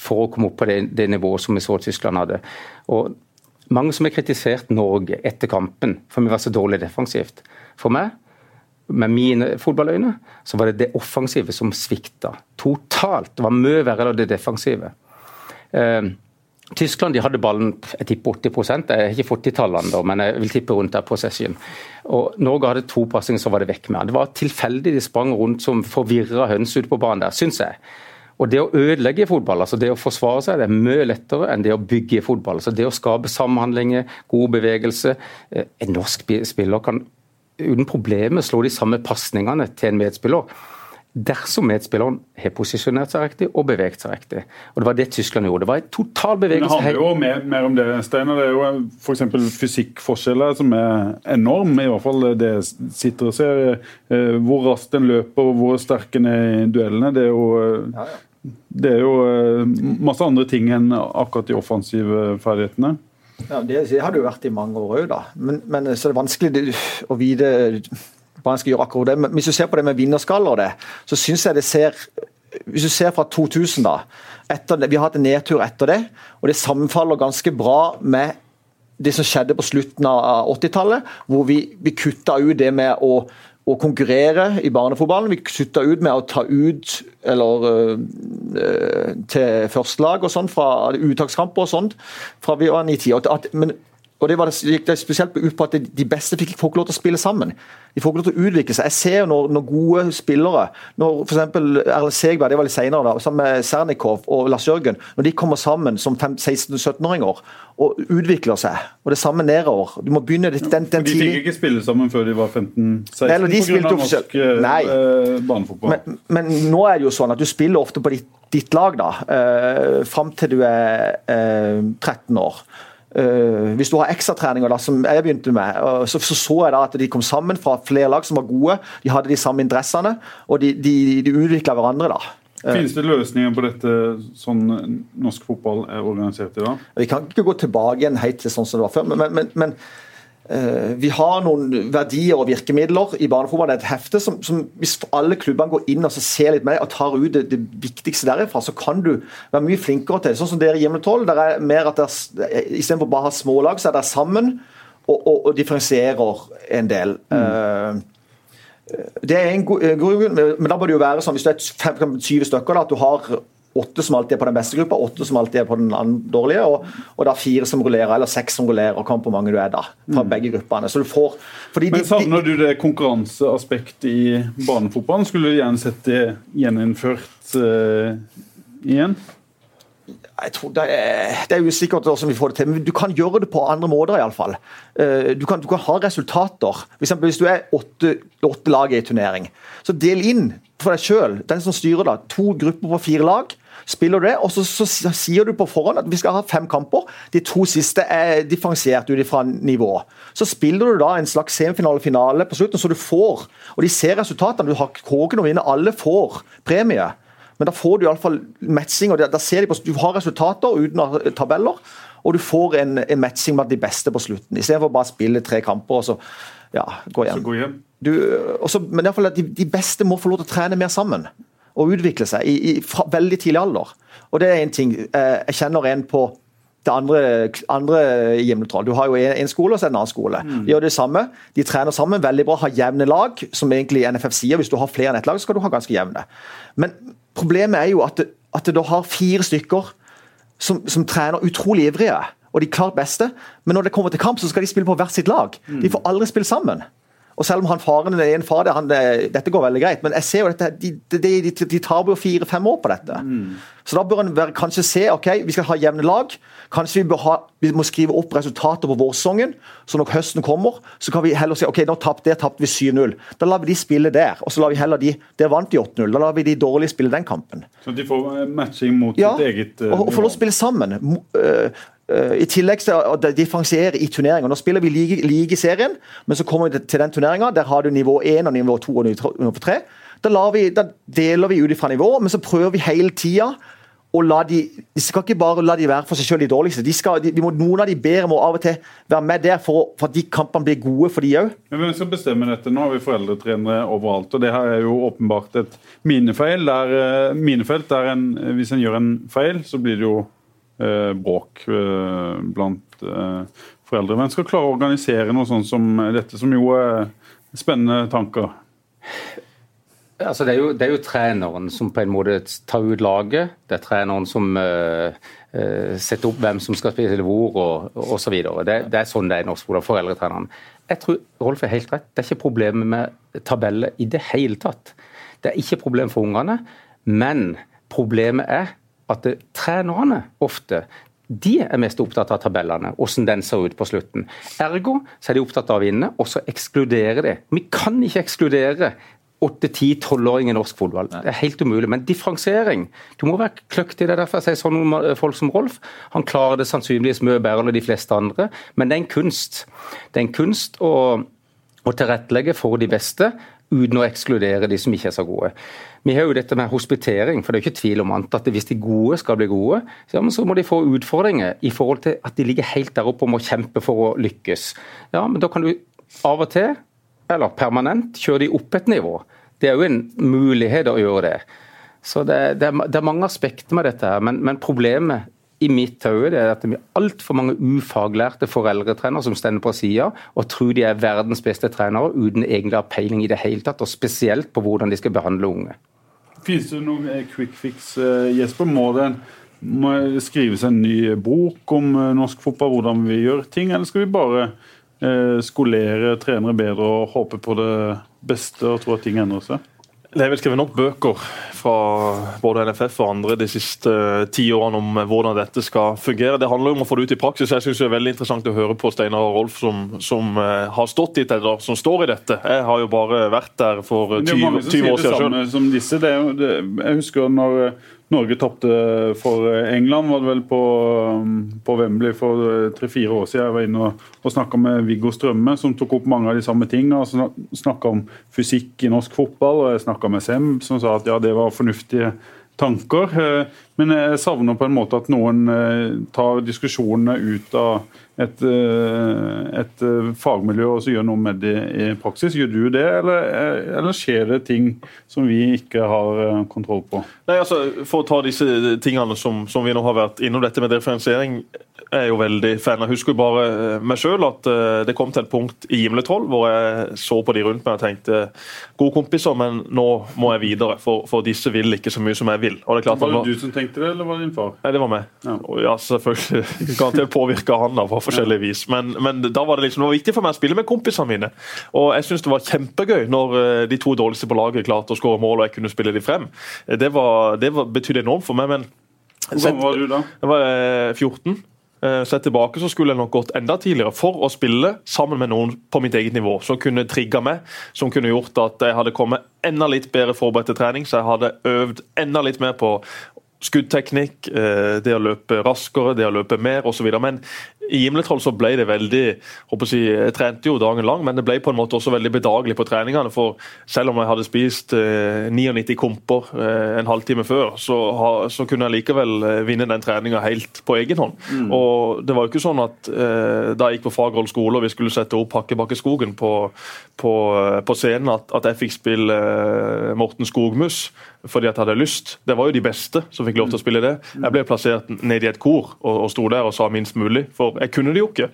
[SPEAKER 4] for å komme opp på det, det nivået som vi så Tyskland hadde. Og mange som har kritisert Norge etter kampen for vi var så dårlig defensivt. For meg, med mine fotballøyne, så var det det offensive som svikta totalt. Det var mye verre enn det defensive. Eh, Tyskland de hadde ballen jeg tipper 80 Jeg har ikke fått de tallene, men jeg vil tippe rundt der possession. Og Norge hadde to passinger, så var det vekk med han. Det var tilfeldig de sprang rundt som forvirra høns ute på banen der, syns jeg. Og Det å ødelegge i fotball, altså det å forsvare seg, det er mye lettere enn det å bygge i fotball. Altså det å skape samhandlinger, god bevegelse. Eh, en norsk spiller kan uten problemer slå de samme pasningene til en medspiller. Dersom medspilleren har posisjonert seg riktig og beveget seg riktig. Og Det var det Tyskland gjorde. Det var en total bevegelse.
[SPEAKER 2] Det handler jo mer, mer om det, Steiner. Det er jo f.eks. fysikkforskjeller som er enorm, I hvert fall det sitter og ser. Eh, hvor raskt en løper og hvor sterk en er i duellene. Det er jo ja, ja. Det er jo eh, masse andre ting enn akkurat de offensive ferdighetene.
[SPEAKER 5] Ja, Det har det jo vært i mange år òg, da. Men, men, så er det vanskelig å vite hva en skal gjøre akkurat det. Men hvis du ser på det med vinnerskaller, det, så syns jeg det ser Hvis du ser fra 2000, da. Det, vi har hatt en nedtur etter det, og det sammenfaller ganske bra med det som skjedde på slutten av 80-tallet, hvor vi, vi kutta ut det med å å konkurrere i barnefotballen. Vi slutta ut med å ta ut eller uh, til førstelag og sånn fra uttakskamper og sånt fra vi var 9-10. Men og det, var det, gikk spesielt ut på at De beste fikk, får ikke lov til å spille sammen. De får ikke lov til å utvikle seg. Jeg ser jo når, når gode spillere, når f.eks. Erle Segberg det var litt senere, da, sammen med Sernikov og Lars Jørgen, når de kommer sammen som 16-17-åringer og utvikler seg, og det samme nedover Du må begynne den, den, De
[SPEAKER 2] fikk ikke spille sammen før de var 15-16 pga. norsk eh, banefotball.
[SPEAKER 5] Men, men, nå er det jo sånn at du spiller ofte på ditt, ditt lag da, eh, fram til du er eh, 13 år. Uh, hvis du har ekstratreninger, som jeg begynte med, uh, så, så, så jeg da at de kom sammen fra flere lag som var gode. De hadde de samme interessene, og de, de, de utvikla hverandre. da.
[SPEAKER 2] Uh, Finnes det løsninger på dette sånn norsk fotball er organisert i dag?
[SPEAKER 5] Vi kan ikke gå tilbake igjen helt til sånn som det var før. men, men, men Eh, vi har noen verdier og virkemidler i barnefotball. Det er et hefte som, som, hvis alle klubbene går inn og ser litt mer og tar ut det, det, viktigste derifra, så kan du være mye flinkere til det. Sånn som dere i Hjemle 12. Der er mer at Istedenfor bare å ha smålag, så er dere sammen og, og, og differensierer en del. Mm. Uh, det er en god grunn, men da bør det jo være sånn hvis det er 20 stykker, da, at du har åtte som alltid er på den beste gruppa, åtte som alltid er på den dårlige, og, og da fire som rullerer, eller seks som rullerer, og på mange du er da, fra mm. begge gruppene. Så du får,
[SPEAKER 2] Men Savner du det konkurranseaspektet i banefotballen? Skulle du gjerne sett det gjeninnført uh, igjen?
[SPEAKER 5] Jeg tror det er, det er usikkert hvordan vi får det til, men du kan gjøre det på andre måter. I alle fall. du, kan, du kan ha resultater. Hvis, hvis du er åtte, åtte lag i en turnering, så del inn for deg sjøl, den som styrer da, to grupper på fire lag spiller du det, og så, så, sier du på forhånd at vi skal ha fem kamper. De to siste er differensiert ut ifra nivå. Så spiller du da en slags semifinale-finale på slutten, så du får Og de ser resultatene. Du har kåken å vinne. Alle får premie. Men da får du iallfall matching. og da ser de på, Du har resultater uten tabeller, og du får en, en matching med de beste på slutten. Istedenfor bare å spille tre kamper og så ja, gå hjem.
[SPEAKER 2] Så gå hjem.
[SPEAKER 5] Du, også, men i fall de, de beste må få lov til å trene mer sammen og utvikle seg i, i fra veldig tidlig alder. Og det er en ting. Eh, jeg kjenner en på det andre, andre. Du har jo en, skole og så en annen skole. Mm. De gjør det samme. De trener sammen veldig bra, har jevne lag, som egentlig NFF sier. Hvis du har flere enn ett lag, så skal du ha ganske jevne. Men problemet er jo at, det, at du har fire stykker som, som trener utrolig ivrige, og de klart beste, men når det kommer til kamp, så skal de spille på hvert sitt lag. Mm. De får aldri spille sammen. Og selv om han faren er en far, han, dette går veldig greit, men jeg ser jo dette, de, de, de, de tar jo fire-fem år på dette. Mm. Så da bør en kanskje se ok, vi skal ha jevne lag. Kanskje vi, ha, vi må skrive opp resultater på vårsesongen, så når høsten kommer, så kan vi heller si ok, nå tapte tapte vi 7-0. Da lar vi de spille der. Og så lar vi heller de Der vant de 8-0. Da lar vi de dårlige spille den kampen.
[SPEAKER 2] Så de får eh, matching mot ja, sitt eget
[SPEAKER 5] uh, og, og får lov å spille sammen. Uh, Eh, I tillegg til å differensiere i turneringer. Nå spiller vi like, like serien, men så kommer vi til den turneringa. Der har du nivå 1 og nivå 2 og nivå 3. Da, vi, da deler vi ut fra nivå, men så prøver vi hele tida å la de Vi skal ikke bare la de være for seg selv de dårligste. De skal, de, må, noen av de bedre må av og til være med der for, for at de kampene blir gode for de òg.
[SPEAKER 2] Men hvem skal bestemme dette? Nå har vi foreldretrenere overalt. og Det her er jo åpenbart et minefeil. Der, eh, minefelt der en, hvis en gjør en feil, så blir det jo Eh, bråk eh, blant eh, foreldre. Men skal klare å organisere noe sånt som dette, som jo er spennende tanker.
[SPEAKER 4] Altså, det, er jo, det, er jo, treneren som på en måte tar ut laget. Det er treneren som uh, setter opp hvem som skal spille hvor og osv. Det, det er sånn det er i norsk skole. Foreldretreneren. Jeg tror Rolf er helt rett. Det er ikke problemet med tabeller i det hele tatt. Det er ikke problem for ungene. Men problemet er at trenerne ofte de er mest opptatt av tabellene, hvordan den ser ut på slutten. Ergo så er de opptatt av å vinne, og så ekskludere det. Vi kan ikke ekskludere 8-10-12-åring i norsk fotball. Det er helt umulig. Men differensiering Du må være kløkt i det. Derfor jeg sier sånn folk som Rolf. Han klarer det sannsynligvis mye bedre enn de fleste andre, men det er en kunst. Det er en kunst å, å tilrettelegge for de beste uten å ekskludere de som ikke er så gode. Vi har jo dette med hospitering, for det er jo ikke tvil om annet at hvis de gode skal bli gode, så, må de få utfordringer i forhold til at de ligger helt der oppe og må kjempe for å lykkes. Ja, men da kan du av og til, eller permanent, kjøre de opp et nivå. Det er jo en mulighet å gjøre det. Så det, det, er, det er, mange aspekter med dette, her, men, men problemet i mitt hode er at det er altfor mange ufaglærte foreldretrenere som stender på sida og tror de er verdens beste trenere uten egentlig å ha peiling i det hele tatt, og spesielt på hvordan de skal behandle unge.
[SPEAKER 2] Finnes det noen eh, quick fix, eh, Jesper? Må det, skrives en ny bok om eh, norsk fotball, hvordan vi gjør ting, eller skal vi bare skolere trenere bedre og håpe på det beste og tro at ting endrer seg?
[SPEAKER 3] Det er vel skrevet nok bøker fra både NFF og andre de siste uh, ti årene om hvordan dette skal fungere. Det handler om å få det ut i praksis. Jeg synes Det er veldig interessant å høre på Steinar og Rolf, som, som uh, har stått i eller som står i dette. Jeg har jo bare vært der for 20, år siden
[SPEAKER 2] sjøl. Som disse. Det, det, jeg husker når Norge tapte for England, var det vel på, på Wembley for eh, tre-fire år siden. Jeg var inne og, og snakka med Viggo Strømme, som tok opp mange av de samme tingene. Snakka om fysikk i norsk fotball, og jeg snakka med Sem, som sa at ja, det var fornuftige tanker. Eh, men jeg savner på en måte at noen eh, tar diskusjonene ut av et, eh, et eh, fagmiljø og så gjør noe med det i praksis. Gjør du det, eller, eh, eller skjer det ting som vi ikke har kontroll på?
[SPEAKER 3] Nei, altså, For å ta disse tingene som, som vi nå har vært innom, dette med differensiering er jo veldig fan. Jeg husker jo bare meg sjøl at det kom til et punkt i Gimletroll hvor jeg så på de rundt meg og tenkte gode kompiser, men nå må jeg videre, for, for disse vil ikke så mye som jeg vil.
[SPEAKER 2] var det var... du som tenkte det, eller var det din far?
[SPEAKER 3] Nei, det var meg. Ja, ja selvfølgelig. [laughs] Garantert påvirka han da, på forskjellig vis. Men, men, da var det liksom, det var viktig for meg å spille med kompisene mine. Og jeg syns det var kjempegøy når eh, de to dårligste på laget klarte å skåre mål og jeg kunne spille de frem. Det, var, det var, betydde enormt for meg. men
[SPEAKER 2] Hvor gammel var du da?
[SPEAKER 3] Jeg var 14. Eh, eh, sett tilbake så skulle jeg nok gått enda tidligere for å spille sammen med noen på mitt eget nivå. Som kunne trigga meg, som kunne gjort at jeg hadde kommet enda litt bedre forberedt til trening. Så jeg hadde øvd enda litt mer på skuddteknikk, det å løpe raskere, det å løpe mer osv. Men i Gimletroll så ble det veldig håper jeg, jeg trente jo dagen lang, men det ble på en måte også veldig bedagelig på treningene. For selv om jeg hadde spist eh, 99 komper eh, en halvtime før, så, ha, så, kunne jeg likevel eh, vinne den treninga helt på egen hånd. Mm. Og det var jo ikke sånn at eh, da jeg gikk på Fagerholt skole og vi skulle sette opp Hakkebakkeskogen på, på, eh, på, scenen, at, at jeg fikk spille eh, Morten Skogmus fordi at jeg hadde lyst. Det var jo de beste som fikk lov til å spille det. Jeg ble plassert ned i et kor og, og sto der og sa minst mulig. for jeg kunne det jo ikke.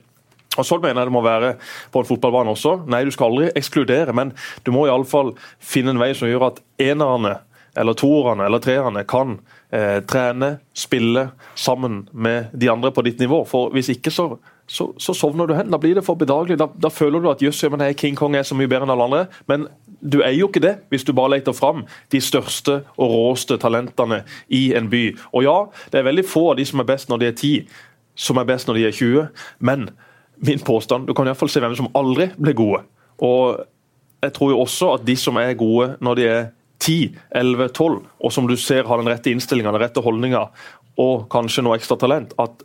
[SPEAKER 3] Og Sånn mener jeg det må være på en fotballbane også. Nei, du skal aldri ekskludere, men du må iallfall finne en vei som gjør at enerne, eller toerne eller treerne kan eh, trene, spille sammen med de andre på ditt nivå. For Hvis ikke, så, så, så sovner du hen. Da blir det for bedagelig. Da, da føler du at jøss, ja, King Kong er så mye bedre enn alle andre. Men du er jo ikke det hvis du bare leter fram de største og råeste talentene i en by. Og ja, det er veldig få av de som er best når de er ti som er best når de er 20, men min påstand Du kan iallfall se hvem som aldri blir gode. Og jeg tror jo også at de som er gode når de er 10, 11, 12, og som du ser har den rette innstillinga, den rette holdninga, og kanskje noe ekstra talent, at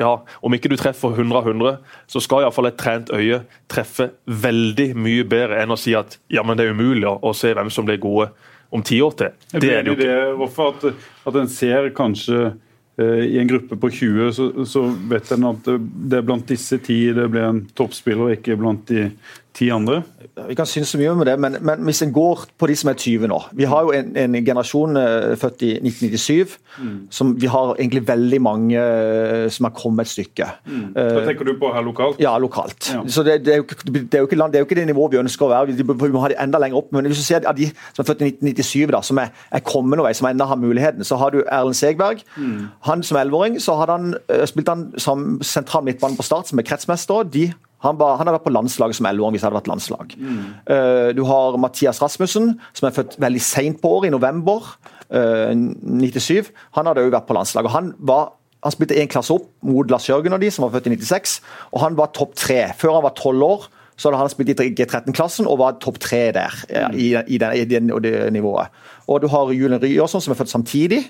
[SPEAKER 3] ja, om ikke du treffer 100 av 100, så skal iallfall et trent øye treffe veldig mye bedre enn å si at ja, men det er umulig å se hvem som blir gode om ti år til.
[SPEAKER 2] Det er det jo ikke. Hvorfor at, at en ser kanskje Eh, i en gruppe på 20, så, så vet en at det er blant disse ti det blir en toppspiller, ikke blant de ti andre?
[SPEAKER 5] Vi kan synes så mye om det, men, men, hvis en går på de som er 20 nå Vi har jo en, en generasjon uh, født i 1997 mm. som vi har egentlig veldig mange uh, som har kommet et stykke.
[SPEAKER 2] Mm. Da tenker du på her lokalt?
[SPEAKER 5] Ja, lokalt. Ja. Så det, det, er jo, det, er ikke, det, er jo ikke det nivået vi ønsker å være. Vi, må ha det enda lenger opp. Men hvis du ser av de som er født i 1997, da, som er, er kommende vei, som enda har muligheten, så har du Erlend Segberg. Mm. Han som 11-åring så hadde han, spilte han som sentral midtbane på Start, som er kretsmester. De han, var, han har vært på landslaget som 11-åring hvis det hadde vært landslag. Mm. Uh, du har Mathias Rasmussen, som er født veldig seint på året, i november uh, eh, 97. Han hadde òg vært på landslaget. Han, var, han spilte én klasse opp mot Lars Jørgen og de, som var født i 96, og han var topp tre. Før han var tolv år, så hadde han spilt i G13-klassen og var topp tre der. Mm. i, i, den, i, den, det nivået. Og du har Julen Ryerson, som er født samtidig,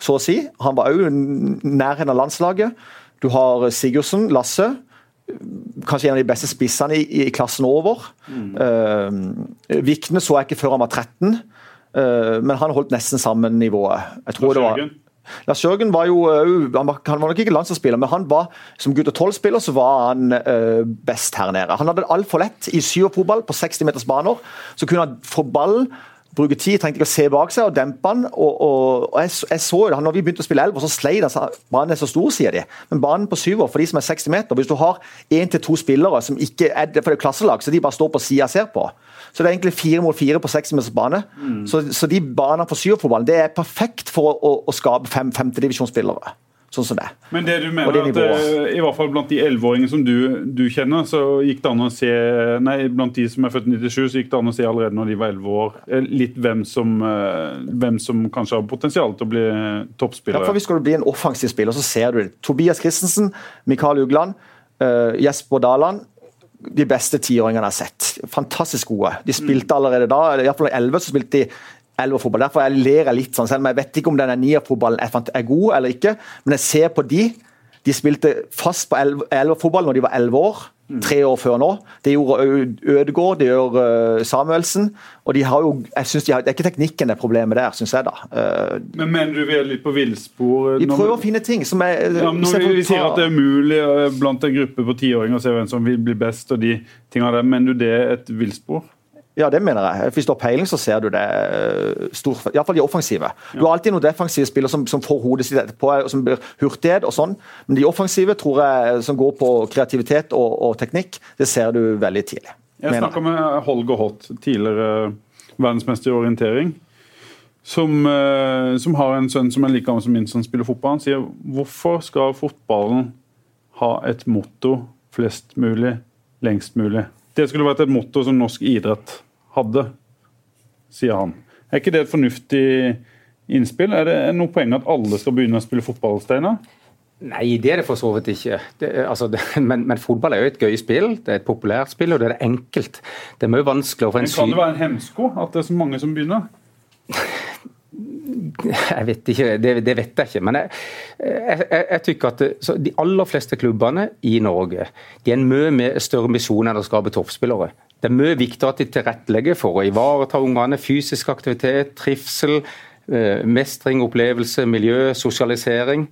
[SPEAKER 5] så å si. Han var òg nærheten av landslaget. Du har Sigurdsen, Lasse kanskje en av de beste spissene i, i klassen over. Mm. Uh, Vikne så jeg ikke før han var 13, uh, eh, men han holdt nesten samme nivået. Jeg tror det var Lars Jørgen var jo han var, han var nok ikke landslagsspiller, men han var som gutt- og tolv-spiller så var han uh, best her nede. Han hadde det altfor lett i syverfotball på 60 meters baner. Så kunne han få ball bruke tid, trengte ikke å se bak seg og dempe han. og, og, og jeg, jeg, så jo det, når vi begynte å spille elver, så sleit han. Banen er så stor, sier de. Men banen på syver, for de som er 60 meter, hvis du har én til to spillere som ikke er for det er klasselag, så de bare står på sida og ser på. Så det er egentlig fire mot fire på 60 meters bane. Mm. Så, så, de banene på syverfotballen det er perfekt for å, å, å skape fem femtedivisjonsspillere sånn som det.
[SPEAKER 2] Men det du mener det at uh, i hvert fall blant de 11-åringene som du, du, kjenner, så gikk det an å se Nei, blant de som er født i 97, så gikk det an å se allerede når de var 11 år, eh, litt hvem som, uh, hvem som kanskje har potensial til å bli toppspillere.
[SPEAKER 5] Ja, for Hvis du bli en offensiv spiller, så ser du det. Tobias Christensen, Mikael Ugland, uh, Jesper Daland de beste tiåringene jeg har sett. Fantastisk gode. De spilte allerede da, iallfall i 11 så spilte de elverfotball. Derfor jeg ler jeg litt sånn, selv om jeg vet ikke om denne nierfotballen er, god eller ikke. Men jeg ser på de. De spilte fast på elverfotball når de var elleve år. tre år før nå. Det gjorde Ødegaard, det gjør uh, Samuelsen. Og de har jo, jeg synes de har, Det er ikke teknikken det er problemet der, syns jeg. da. Uh,
[SPEAKER 2] men Mener du vi er litt på villspor?
[SPEAKER 5] De prøver å finne ting som er
[SPEAKER 2] ja, Når vi, vi sier at det er umulig blant en gruppe på tiåringer å se hvem som vil bli best, og de tingene der, mener du det er et villspor?
[SPEAKER 5] Ja, det mener jeg. Hvis du har peiling, så ser du det i hvert fall de offensive. Du har alltid noen defensive spillere som, som får hodet sitt etterpå, som blir hurtighet og sånn. Men de offensive tror jeg, som går på kreativitet og, og teknikk, det ser du veldig tidlig.
[SPEAKER 2] Jeg snakka med Holger Hott, tidligere verdensmester i orientering. Som, eh, som, har en sønn som er like gammel som min, som spiller fotball. Han sier hvorfor skal fotballen ha et motto flest mulig, lengst mulig? Det skulle vært et motto som norsk idrett hadde, sier han. Er ikke det et fornuftig innspill? Er det noe poeng at alle skal begynne å spille fotball, Steinar?
[SPEAKER 4] Nei, det er det for så vidt ikke. Det, altså, det, [laughs] men, men, fotball er jo et gøy spill. Det er et populært spill, og det er enkelt. Det er mye vanskeligere for en
[SPEAKER 2] syk Kan det være en hemsko at det er så mange som begynner? [laughs]
[SPEAKER 4] Jeg vet ikke, det, det, vet jeg ikke. Men jeg, jeg, jeg tykker at de aller fleste klubbene i Norge de er en mye større misjon enn å skape toppspillere. Det er mye viktigere at de tilrettelegger for å ivareta ungene. Fysisk aktivitet, trivsel, eh, mestring, opplevelse, miljø, sosialisering.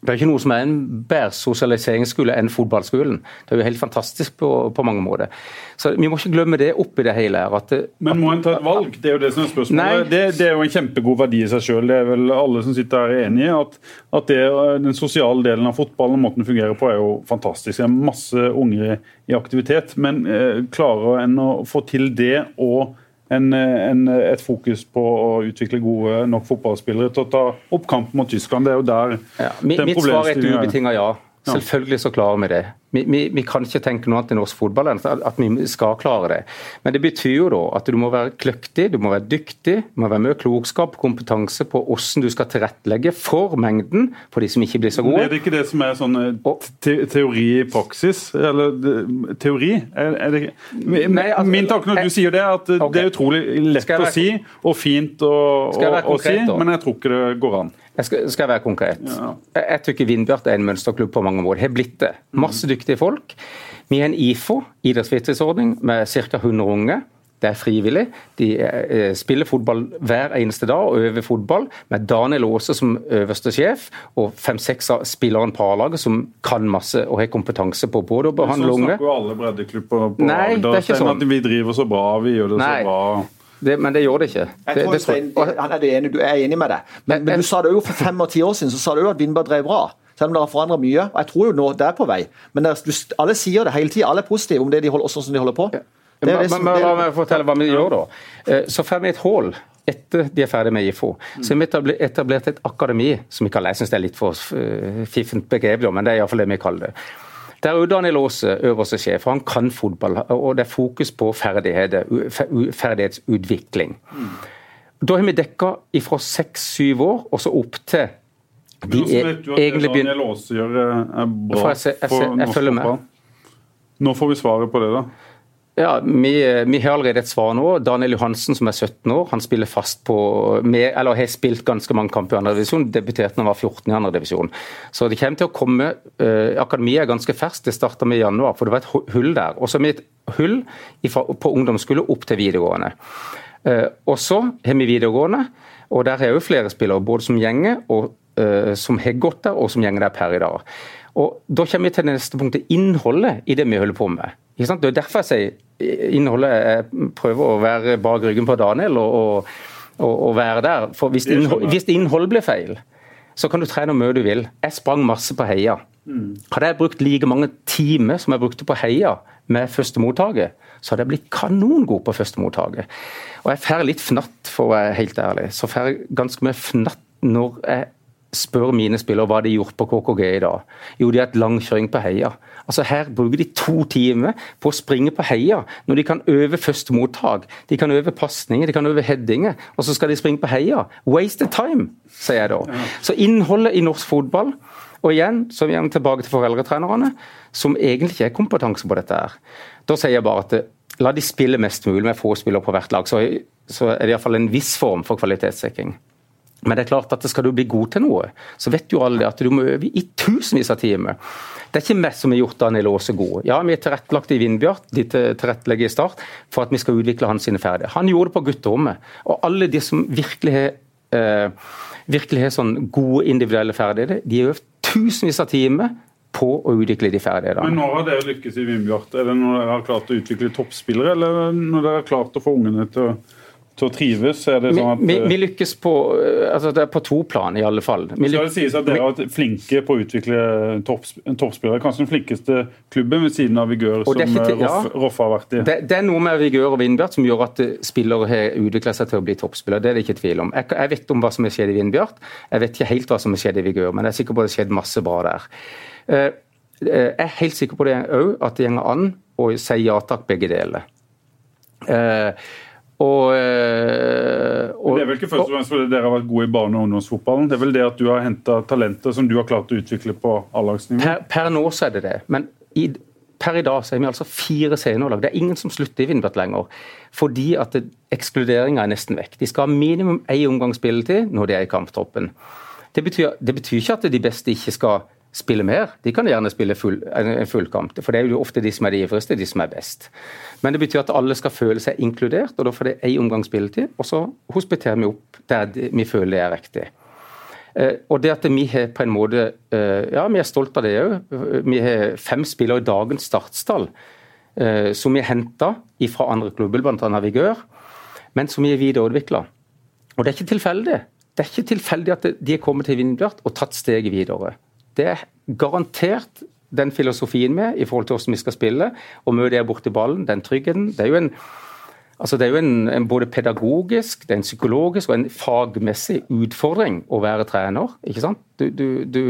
[SPEAKER 4] Det er ikke noe som er en bedre sosialiseringsskole enn fotballskolen. Det er jo helt fantastisk på, på mange måter. Så Vi må ikke glemme det oppi det hele. At,
[SPEAKER 2] Men må en ta et valg? Det er jo det som er spørsmålet. Det, det, er jo en kjempegod verdi i seg selv. Det er vel alle som sitter her er enig i at, at det, den sosiale delen av fotballen og måten den fungerer på, er jo fantastisk. Det er masse unger i aktivitet. Men eh, klarer en å få til det og en, en, et fokus på å utvikle gode nok fotballspillere til å ta opp kampen mot Tyskland. Det er jo der
[SPEAKER 4] ja, Mitt svar er et ubetinga ja. Selvfølgelig så klarer vi det. Vi, vi, vi, kan ikke tenke noe annet i norsk fotball enn at vi skal klare det. Men det betyr jo da at du må være kløktig, du må være dyktig, du må være med klokskap og kompetanse på hvordan du skal tilrettelegge for mengden for de som ikke blir så gode.
[SPEAKER 2] Er det ikke det som er sånn eh, te teori i praksis? Eller teori? Er, er det, Nei, altså, min tanke når du sier det, er at okay. det er utrolig lett å si og fint å, å, å si, men jeg tror ikke det går an.
[SPEAKER 4] Jeg skal, skal være konkret. Ja. Jeg, jeg tykker Vindbjart er en mønsterklubb på mange måter. Har blitt det. Masse dyktige folk. Vi har en IFO, idrettsfritidsordning, med ca. 100 unge. Det er frivillig. De eh, spiller fotball hver eneste dag og øver fotball med Daniel Aase som øverste sjef og fem-seks av spillerne på A-laget som kan masse og har kompetanse på både å behandle unge
[SPEAKER 2] Sånn snakker jo alle breddeklubber på Nei, Agder. Det er ikke sånn. At vi driver så bra, vi gjør det Nei. så bra.
[SPEAKER 4] Det, men det gjør det ikke.
[SPEAKER 5] Jeg det, det, han er enig, du er enig med det. Men, men, du sa det jo for fem og ti år siden så sa du jo at Vindberg drev bra. Selv om det har forandra mye. og Jeg tror jo nå det er på vei. Men det, du, alle sier det hele tida. Alle er positive om det de holder, som de holder på.
[SPEAKER 4] Ja. Det men, som, men, men, fortelle hva vi gjør da. Eh, så får vi et hull etter de er ferdig med IFO. Så har vi etablert et akademi, som vi kaller jeg synes det er litt for uh, fiffent begrep, men det er iallfall det vi kaller det. Der er jo Daniel Aase øverste sjef, han kan fotball. Og det er fokus på ferdighetsutvikling. Mm. Da har vi dekka fra seks-syv år og så opp til
[SPEAKER 2] de er, du at det Daniel Aase gjør er bra for norsk fotball? Nå får vi svaret på det, da.
[SPEAKER 4] Ja, vi, vi, har allerede et svar nå. Daniel Johansen som er 17 år, han spiller fast på med, eller har spilt ganske mange kamper i andredivisjon. Debuterte da han var 14 i andredivisjon. Så det kommer til å komme eh, Akademiet er ganske ferskt, det starta med i januar, for det var et hull der. Og så har vi et hull på ungdomsskole opp til videregående. Eh, og så har vi videregående, og der er jo flere spillere, både som gjenger og eh, som har gått der, og som gjenger der per i dag. Og Da kommer vi til det neste punktet, innholdet i det vi holder på med. Det er derfor jeg sier innholdet Jeg prøver å være bak ryggen på Daniel og, og, og være der. For hvis, innhold, hvis innholdet blir feil, så kan du trene hvor mye du vil. Jeg sprang masse på heia. Mm. Hadde jeg brukt like mange timer som jeg brukte på heia med førstemottaket, så hadde jeg blitt kanongod på førstemottaket. Og jeg får litt fnatt, for å være helt ærlig. Så får jeg ganske mye fnatt når jeg spør mine spillere hva de har gjort på KKG i dag. Jo, de har hatt langkjøring på heia. Altså Her bruker de to timer på å springe på heia, når de kan øve første mottak. De kan øve pasninger, de kan øve headinger, og så skal de springe på heia. the time, sier jeg da. Så innholdet i norsk fotball og igjen så er vi tilbake til foreldretrenerne, som egentlig ikke har kompetanse på dette. her. Da sier jeg bare at la de spille mest mulig med få spillere på hvert lag, så, så er det iallfall en viss form for kvalitetssikring. Men det er klart at skal du bli god til noe, så vet jo alle at du må øve i tusenvis av timer. Det er ikke meg som har gjort Daniel Aase god. Ja, vi er tilrettelagt i Vindbjart, de tilrettelegger i Start, for at vi skal utvikle hans sine ferdigheter. Han gjorde det på gutterommet. Og alle de som virkelig har, eh, virkelig har sånn gode individuelle ferdigheter, de har øvd tusenvis av timer på å utvikle de ferdighetene.
[SPEAKER 2] Men Når har dere lykkes i Vindbjart? Er det når dere har klart å utvikle toppspillere, eller når dere har klart å få ungene til å til å trives? Er det sånn at,
[SPEAKER 4] vi, vi, vi lykkes på, altså det er på to plan, i alle fall.
[SPEAKER 2] Vi skal det sies at Dere har vært flinke på å utvikle toppspillere. Kanskje den flinkeste klubben ved siden av Vigør, som til, eh, ja, Roff, har vært i.
[SPEAKER 4] Det, det, er noe med Vigør og Vindbjart som gjør at spillere har utvikla seg til å bli toppspillere. Det er det ikke tvil om. Jeg, jeg vet om hva som har skjedd i Vindbjart, jeg vet ikke helt hva som har skjedd i Vigør, men jeg er sikker på at det har skjedd masse bra der. Jeg er helt sikker på det òg, at det går an å si ja takk, begge deler. Uh,
[SPEAKER 2] og, eh, og, det er vel ikke først og fremst fordi dere har vært gode i barne- og ungdomsfotballen? Det er vel det at du har henta talenter som du har klart å utvikle på A-lagsnivå?
[SPEAKER 4] Per, per, nå så er det det. Men i, per i dag så er vi altså fire seniorlag. Det er ingen som slutter i Vindbjart lenger. Fordi at ekskluderinga er nesten vekk. De skal ha minimum én omgang spilletid når de er i kamptroppen. Det betyr, det betyr ikke at de beste ikke skal spille mer. De kan gjerne spille full, en full kamp, for det er jo ofte de som er de ivrigste, de som er best. Men det betyr at alle skal føle seg inkludert, og da får det én omgang spilletid. Og så hospiterer vi opp der vi føler det er riktig. Eh, og det at vi har på en måte eh, Ja, vi er stolt av det òg. Vi har fem spillere i dagens startstall eh, som vi har henta fra andre klubber, bl.a. Navigør, men som vi har videreutvikla. Og det er ikke tilfeldig. Det er ikke tilfeldig at de er kommet til Vindbjart og tatt steget videre. Det er garantert den filosofien med i forhold til hvordan vi skal spille. Og møte der borti ballen, den tryggheten. Det er jo en Altså det er jo en, en, både pedagogisk, det er en psykologisk og en fagmessig utfordring å være trener. ikke sant? Du, du,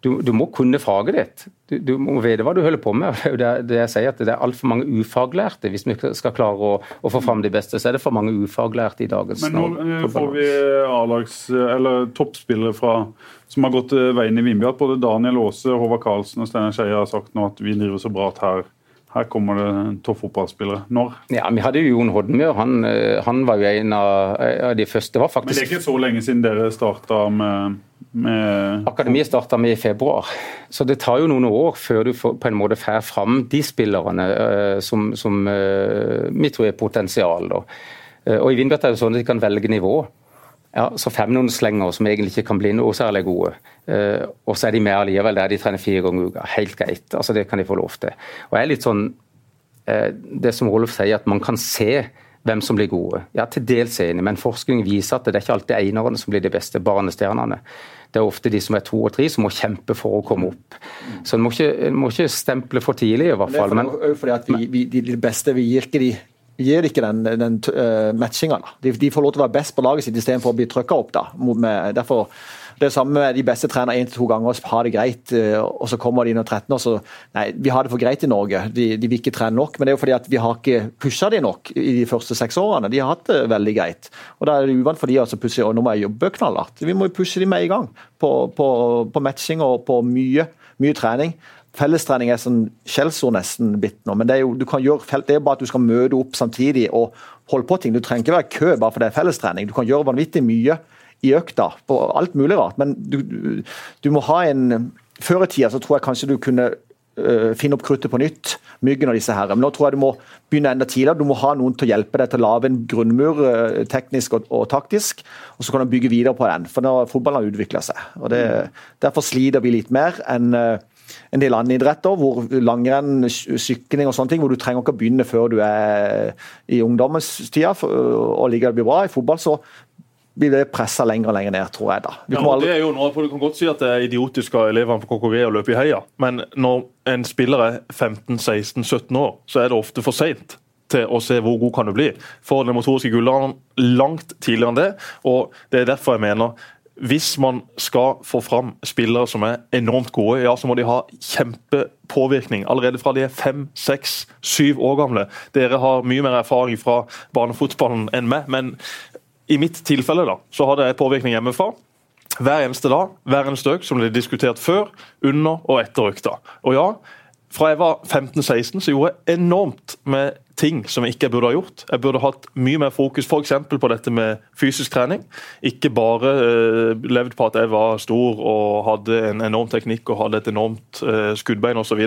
[SPEAKER 4] du, du må kunne faget ditt. Du, må vite hva du holder på med. Det det jeg sier, at det er altfor mange ufaglærte. Hvis vi skal klare å, å, få fram de beste, så er det for mange ufaglærte i dagens
[SPEAKER 2] Men nå eh, får vi A-lags, eller toppspillere fra, som har gått veien i Vindbjart. Både Daniel Aase, Håvard Karlsen og Steinar Skeie har sagt nå at vi driver så bra at her her kommer det toppfotballspillere. Når?
[SPEAKER 4] Ja, Vi hadde jo Jon Hodmyr. Han, eh, han, var jo en av de første. Var faktisk...
[SPEAKER 2] Men det er ikke så lenge siden dere starta med, med
[SPEAKER 4] Akademiet starta med i februar. Så det tar jo noen år før du får, på en måte får fram de spillerne uh, som, som vi tror er potensial. Da. Og I Vindbjart er det sånn at de kan velge nivå. Ja, så slenger som egentlig ikke kan bli noe særlig gode. Eh, og så er de med allikevel der de trener fire ganger i uka. Helt greit. altså Det kan de få lov til. Og jeg er litt sånn eh, Det som Rolf sier, at man kan se hvem som blir gode. Ja, til dels enig, men forskning viser at det er ikke alltid einerne som blir de beste barnestjernene. Det er ofte de som er to og tre som må kjempe for å komme opp. Så en må må ikke stemple for tidlig, i hvert fall.
[SPEAKER 5] Det er for, fordi at vi, vi, de beste vi gir ikke de gir ikke den, den uh, matchinga. De, de, får lov til å være best på laget sitt istedenfor å bli trykka opp. da. Med, derfor, det er samme med de beste trener én til to ganger og har det greit, uh, og så kommer de når 13 år så Nei, vi har det for greit i Norge. De, de vil ikke trene nok. Men det er jo fordi at vi har ikke pusha de nok i de første seks årene. De har hatt det veldig greit. Og Da er det uvant for de altså pushe og nå må jeg jobbe knallhardt. Vi må jo pushe de med i gang på, på, på matching og på mye, mye trening. Fellestrening er sånn skjellsord nesten blitt nå, men det er jo du kan gjøre, det er bare at du skal møte opp samtidig og holde på ting. Du trenger ikke være kø bare for det er fellestrening. Du kan gjøre vanvittig mye i økta på alt mulig rart, men du, du, må ha en Før i tida så tror jeg kanskje du kunne uh, finne opp kruttet på nytt, Myggen og disse her. Men nå tror jeg du må begynne enda tidligere. Du må ha noen til å hjelpe deg til å lage en grunnmur uh, teknisk og, og, taktisk, og så kan du bygge videre på den. For nå har fotballen utvikla seg. og det, Derfor sliter vi litt mer enn uh, en del andre idretter, hvor langrenn, sykling og sånne ting, hvor du trenger ikke å begynne før du er i ungdommestida, og ligger det blir bra. I fotball så blir det pressa lenger og lenger ned, tror jeg. da.
[SPEAKER 3] Ja, aldri... det er jo noe, for Du kan godt si at det er idiotisk av elevene på KKV å løpe i heia, men når en spiller er 15-16-17 år, så er det ofte for seint til å se hvor god kan du bli. For den motoriske gullalderen langt tidligere enn det. og Det er derfor jeg mener hvis man skal få fram spillere som er enormt gode, ja, så må de ha kjempepåvirkning allerede fra de er fem, seks, syv år gamle. Dere har mye mer erfaring fra barnefotballen enn meg, men i mitt tilfelle da, så har det påvirkning hjemmefra. Hver eneste dag, hver eneste økt, som ble diskutert før, under og etter økta. Og ja, fra jeg var 15-16, så gjorde jeg enormt med ting som jeg ikke burde ha gjort. Jeg burde hatt mye mer fokus f.eks. på dette med fysisk trening. Ikke bare uh, levd på at jeg var stor og hadde en enorm teknikk og hadde et enormt uh, skuddbein osv.,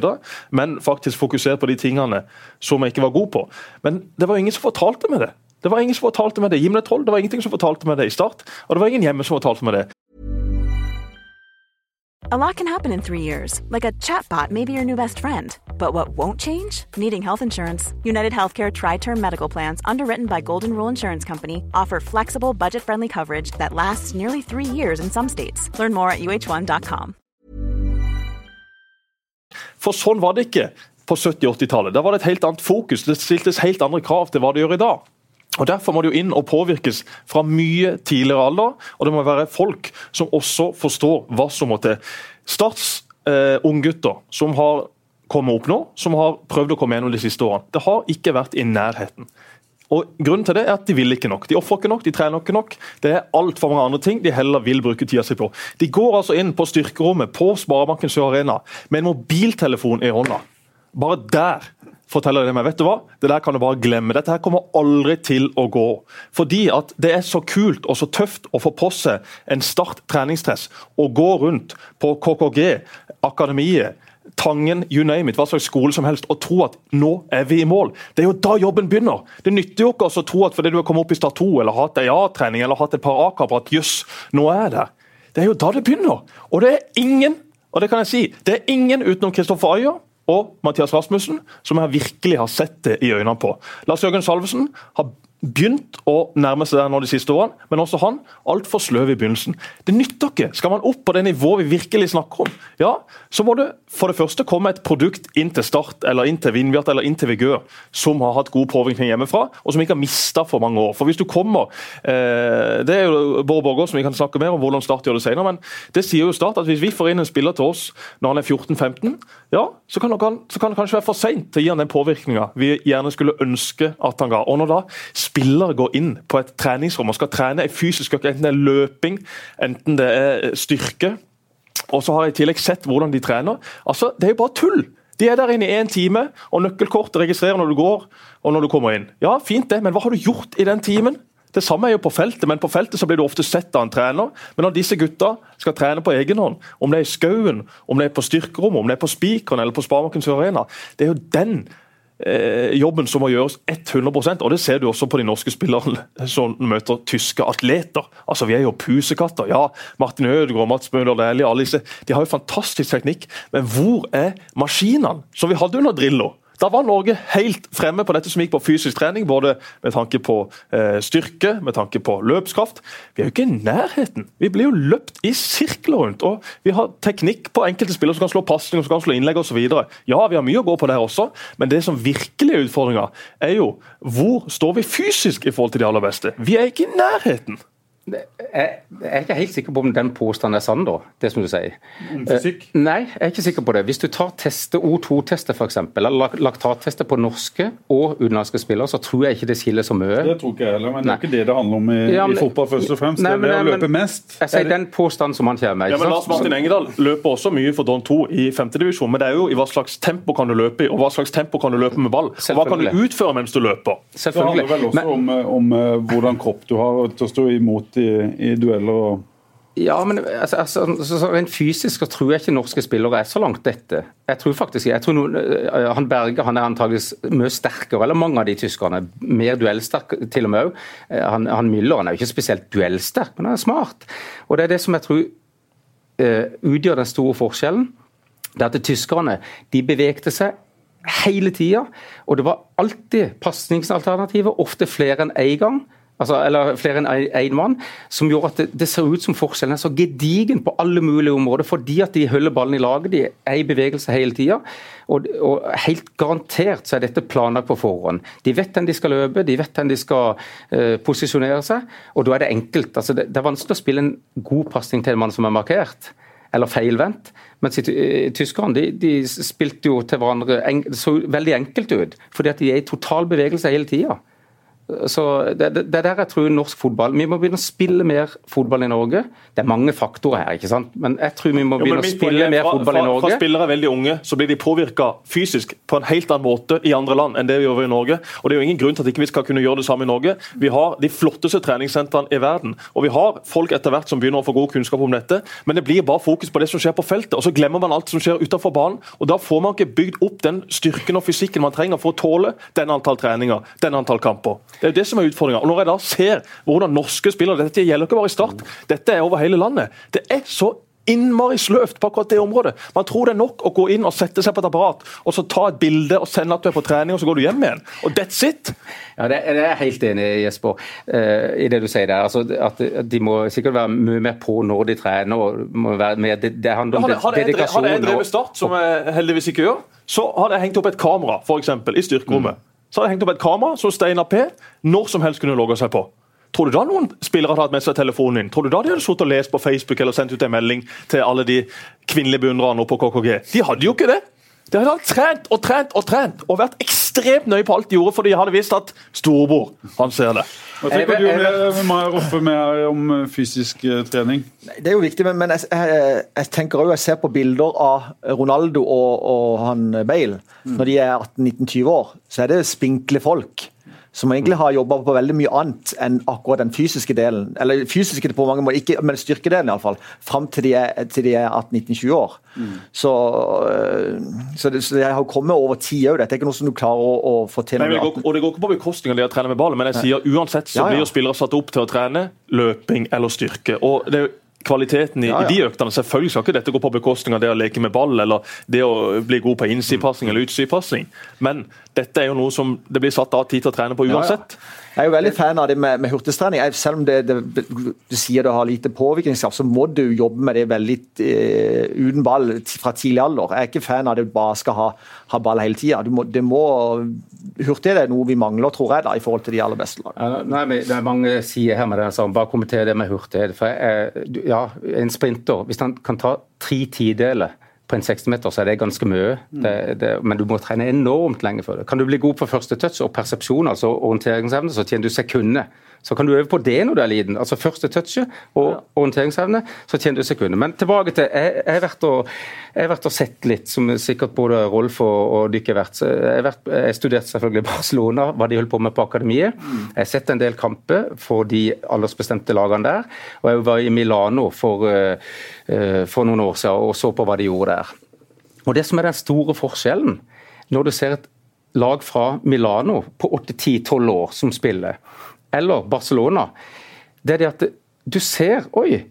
[SPEAKER 3] men faktisk fokusert på de tingene som jeg ikke var god på. Men det var ingen som fortalte meg det. Det var ingen som fortalte meg det. Gimle Troll, det var ingenting som fortalte meg det i start, og det var ingen hjemme som fortalte meg det.
[SPEAKER 6] A lot can happen in three years, like a chatbot may be your new best friend. But what won't change? Needing health insurance. United Healthcare Tri Term Medical Plans, underwritten by Golden Rule Insurance Company, offer flexible, budget friendly coverage that lasts nearly three years in some states. Learn more at uh1.com.
[SPEAKER 3] For sånn var det ikke på 70- 80-tallet. Da var det et helt annet fokus. Det stiltes helt andre krav til hva det gjør i dag. Og Derfor må det jo inn og påvirkes fra mye tidligere alder. Og det må være folk som også forstår hva som må til. Starts eh, unggutter som har kommet opp nå, som har prøvd å komme gjennom de siste årene, det har ikke vært i nærheten. Og Grunnen til det er at de vil ikke nok. De ofrer ikke nok, de trener ikke nok. Det er altfor mange andre ting de heller vil bruke tida si på. De går altså inn på styrkerommet på Sparebanken Sør Arena med en mobiltelefon i hånda. Bare der forteller de meg vet du hva, det der kan du bare glemme. Dette her kommer aldri til å gå. Fordi at det er så kult og så tøft å få på seg en Start treningsstress og gå rundt på KKG, Akademiet, Tangen, you name it, hva slags skole som helst, og tro at nå er vi i mål. Det er jo da jobben begynner. Det nytter jo ikke å tro at fordi du har kommet opp i Start 2 eller hatt ei A-trening eller hatt et par A-kamper, at jøss, nå er jeg der. Det er jo da det begynner. Og det er ingen og det kan jeg si, det er ingen utenom Kristoffer Ayer og Mathias Rasmussen som jeg virkelig har sett det i øynene på. Lars Jørgen Salvesen har begynt å nærme seg der nå de siste årene, men også han altfor sløv i begynnelsen. Det nytter ikke. Skal man opp på det nivået vi virkelig snakker om, ja, så må det for det første komme et produkt inn til Start eller inn til Vindbjart eller inn til Vigør som har hatt god påvirkning hjemmefra, og som ikke har mista for mange år. For hvis du kommer eh, Det er jo Bård Borger som vi kan snakke mer om hvordan Start gjør det senere, men det sier jo Start at hvis vi får inn en spiller til oss når han er 14-15, ja, så kan, det, så kan det kanskje være for seint til å gi han den påvirkninga vi gjerne skulle ønske at han ga. Og når da spillere går inn på et treningsrom og skal trene en fysisk økt, enten det er løping, enten det er styrke, og så har jeg i tillegg sett hvordan de trener. Altså, Det er jo bare tull! De er der inne i én time, og nøkkelkortet registrerer når du går og når du kommer inn. Ja, fint det, men hva har du gjort i den timen? Det samme er jo på feltet, men på feltet så blir du ofte sett av en trener. Men når disse gutta skal trene på egen hånd, om det er i skauen, om det er på styrkerommet, om det er på Spikeren eller på Sparebanken Arena, det er jo den eh, jobben som må gjøres 100% og Det ser du også på de norske spillerne som møter tyske atleter. Altså, Vi er jo pusekatter. Ja, Martin Ødegaard, Mats Møller Dæhlie, alle disse. De har jo fantastisk teknikk. Men hvor er maskinene som vi hadde under Drillo? Da var Norge helt fremme på dette som gikk på fysisk trening, både med tanke på eh, styrke, med tanke på løpskraft. Vi er jo ikke i nærheten. Vi blir jo løpt i sirkler rundt. og Vi har teknikk på enkelte spillere som kan slå pasning som kan slå innlegg osv. Ja, vi har mye å gå på der også, men det som virkelig er utfordringa, er jo hvor står vi fysisk i forhold til de aller beste? Vi er ikke i nærheten.
[SPEAKER 4] Jeg er ikke helt sikker på om den påstanden er sann, da. det som du sier.
[SPEAKER 2] Om fysikk?
[SPEAKER 4] Eh, nei, jeg er ikke sikker på det. Hvis du tar tester, O2-tester f.eks., eller laktattester på norske og utenlandske spillere, så tror jeg ikke det skiller så mye.
[SPEAKER 2] Det tror ikke jeg heller, men nei. det er ikke det det handler om i, ja, men, i fotball først og fremst. Nei, men, det er å løpe mest.
[SPEAKER 4] Jeg sier den påstanden som han kommer med.
[SPEAKER 3] Ja, men Lars Martin Engedal løper også mye for Don 2 i femtedivisjon, men det er jo i hva slags tempo kan du løpe i, og hva slags tempo kan du løpe med ball. Og hva kan du utføre mens du løper.
[SPEAKER 2] Det handler vel også men, om, om, om, eh, hvordan kropp du har til å stå imot i, i dueller? og
[SPEAKER 4] ja, men altså, altså, altså, Rent fysisk så tror jeg ikke norske spillere er så langt dette. Jeg tror faktisk, jeg tror noen, uh, han Berge han er antageligvis mye sterkere, eller mange av de tyskerne. Mer duellsterk til og med òg. Uh, han, han Müller han er jo ikke spesielt duellsterk, men han er smart. Og Det er det som jeg tror uh, utgjør den store forskjellen. Det er at tyskerne de bevegte seg hele tida, og det var alltid pasningsalternativer, ofte flere enn én gang altså, eller flere enn én en mann, som gjorde at det, det, ser ut som forskjellen er så gedigen på alle mulige områder, fordi at de holder ballen i laget, de er i bevegelse hele tida. Og, og, helt garantert så er dette planlagt på forhånd. De vet hvor de skal løpe, de vet hvor de skal uh, posisjonere seg, og da er det enkelt. Altså, det, det, er vanskelig å spille en god pasning til en mann som er markert, eller feilvendt. Mens uh, tyskerne de, de, spilte jo til hverandre, det så veldig enkelt ut, fordi at de er i total bevegelse hele tida. Så det, det, det er der jeg tror norsk fotball Vi må begynne å spille mer fotball i Norge. Det er mange faktorer her, ikke sant? men jeg tror vi må begynne å spille mer fotball
[SPEAKER 3] fra,
[SPEAKER 4] i Norge.
[SPEAKER 3] Fra spillere er veldig unge, så blir de påvirka fysisk på en helt annen måte i andre land enn det vi gjør i Norge. Og Det er jo ingen grunn til at ikke vi skal kunne gjøre det samme i Norge. Vi har de flotteste treningssentrene i verden, og vi har folk etter hvert som begynner å få god kunnskap om dette. Men det blir bare fokus på det som skjer på feltet, og så glemmer man alt som skjer utenfor banen. og Da får man ikke bygd opp den styrken og fysikken man trenger for å tåle den antall treninger, den antall kamper. Det er jo det som er utfordringa. Når jeg da ser hvordan norske spillere Dette gjelder ikke bare i Start, dette er over hele landet. Det er så innmari sløvt på akkurat det området. Man tror det er nok å gå inn og sette seg på et apparat og så ta et bilde og sende at du er på trening, og så går du hjem igjen. Og that's it!
[SPEAKER 4] Ja, Det, det er jeg helt enig i, Jesper, uh, i det du sier der. Altså, at De må sikkert være mye mer på når de trener. og må være mer, Det, det handler om
[SPEAKER 3] hadde,
[SPEAKER 4] dedikasjon.
[SPEAKER 3] Hadde jeg drevet Start, som jeg heldigvis ikke gjør, så hadde jeg hengt opp et kamera for eksempel, i styrkerommet. Mm. Så hadde jeg hengt opp et kamera som Steinar P når som helst kunne logge seg på. Tror du da noen spillere hadde hatt med seg telefonen din? Tror du da de hadde sittet og lest på Facebook eller sendt ut en melding til alle de kvinnelige beundrerne på KKG? De hadde jo ikke det! De hadde trent og trent og trent og vært ekstremt nøye på alt de gjorde, for de hadde visst at storebror, han ser det.
[SPEAKER 2] Hva tenker du om Roffe med om fysisk eh, trening?
[SPEAKER 5] Det er jo viktig, men, jeg, jeg, jeg, tenker også, jeg ser på bilder av Ronaldo og, og han Bale. Mm. Når de er 18-19-20 år, så er det spinkle folk som egentlig har jobba på veldig mye annet enn akkurat den fysiske delen. Eller fysiske på mange måter, ikke, men styrkedelen iallfall. Fram til de er, til de er 18-19-20 år. Mm. Så, øh, så, det, så det har kommet over tid òg. Dette er ikke noe som du klarer å, å få til.
[SPEAKER 3] Men, det går, og det går ikke på bekostning av det å trene med ballen, men jeg sier uansett så ja, ja. blir jo spillere satt opp til å trene løping eller styrke. og det er kvaliteten i, ja, ja. i, de øktene. Selvfølgelig skal ikke dette gå på bekostning av det å leke med ball eller det å bli god på innsidepasning eller utsidepasning, men dette er jo noe som det blir satt av tid til å trene på uansett. Ja,
[SPEAKER 5] jeg er jo veldig fan av det med, med hurtigtrening. Selv om det, det, du sier det har lite påvirkningskraft, så må du jobbe med det veldig eh, uten ball fra tidlig alder. Jeg er ikke fan av det du bare skal ha, ha ball hele tida. Hurtighet er noe vi mangler, tror jeg, da, i forhold til de aller beste lagene.
[SPEAKER 4] Ja, det er mange sider her med det. sånn. Bare kommenter det med hurtighet. For jeg, ja, En sprinter, hvis han kan ta tre tideler på en 60-meter så er det ganske mye, mm. det, det, men du må trene enormt lenge for det. Kan du bli god på første touch og persepsjon, altså orienteringsevne, så tjener du sekunder. Så kan du øve på det når du er liten. Altså første touchet og ja. orienteringsevne, så tjener du sekunder. Men tilbake til Jeg har vært og, og, sett litt, som sikkert både Rolf og, og dere har vært. Jeg vært. jeg studerte selvfølgelig Barcelona, hva de holdt på med på akademiet. Mm. Jeg har sett en del kamper for de aldersbestemte lagene der. Og jeg var i Milano for, uh, for noen år siden og så på hva de gjorde der. Og Det som er den store forskjellen, når du ser et lag fra Milano på 8-10-12 år som spiller, eller Barcelona, det er det at du ser Oi,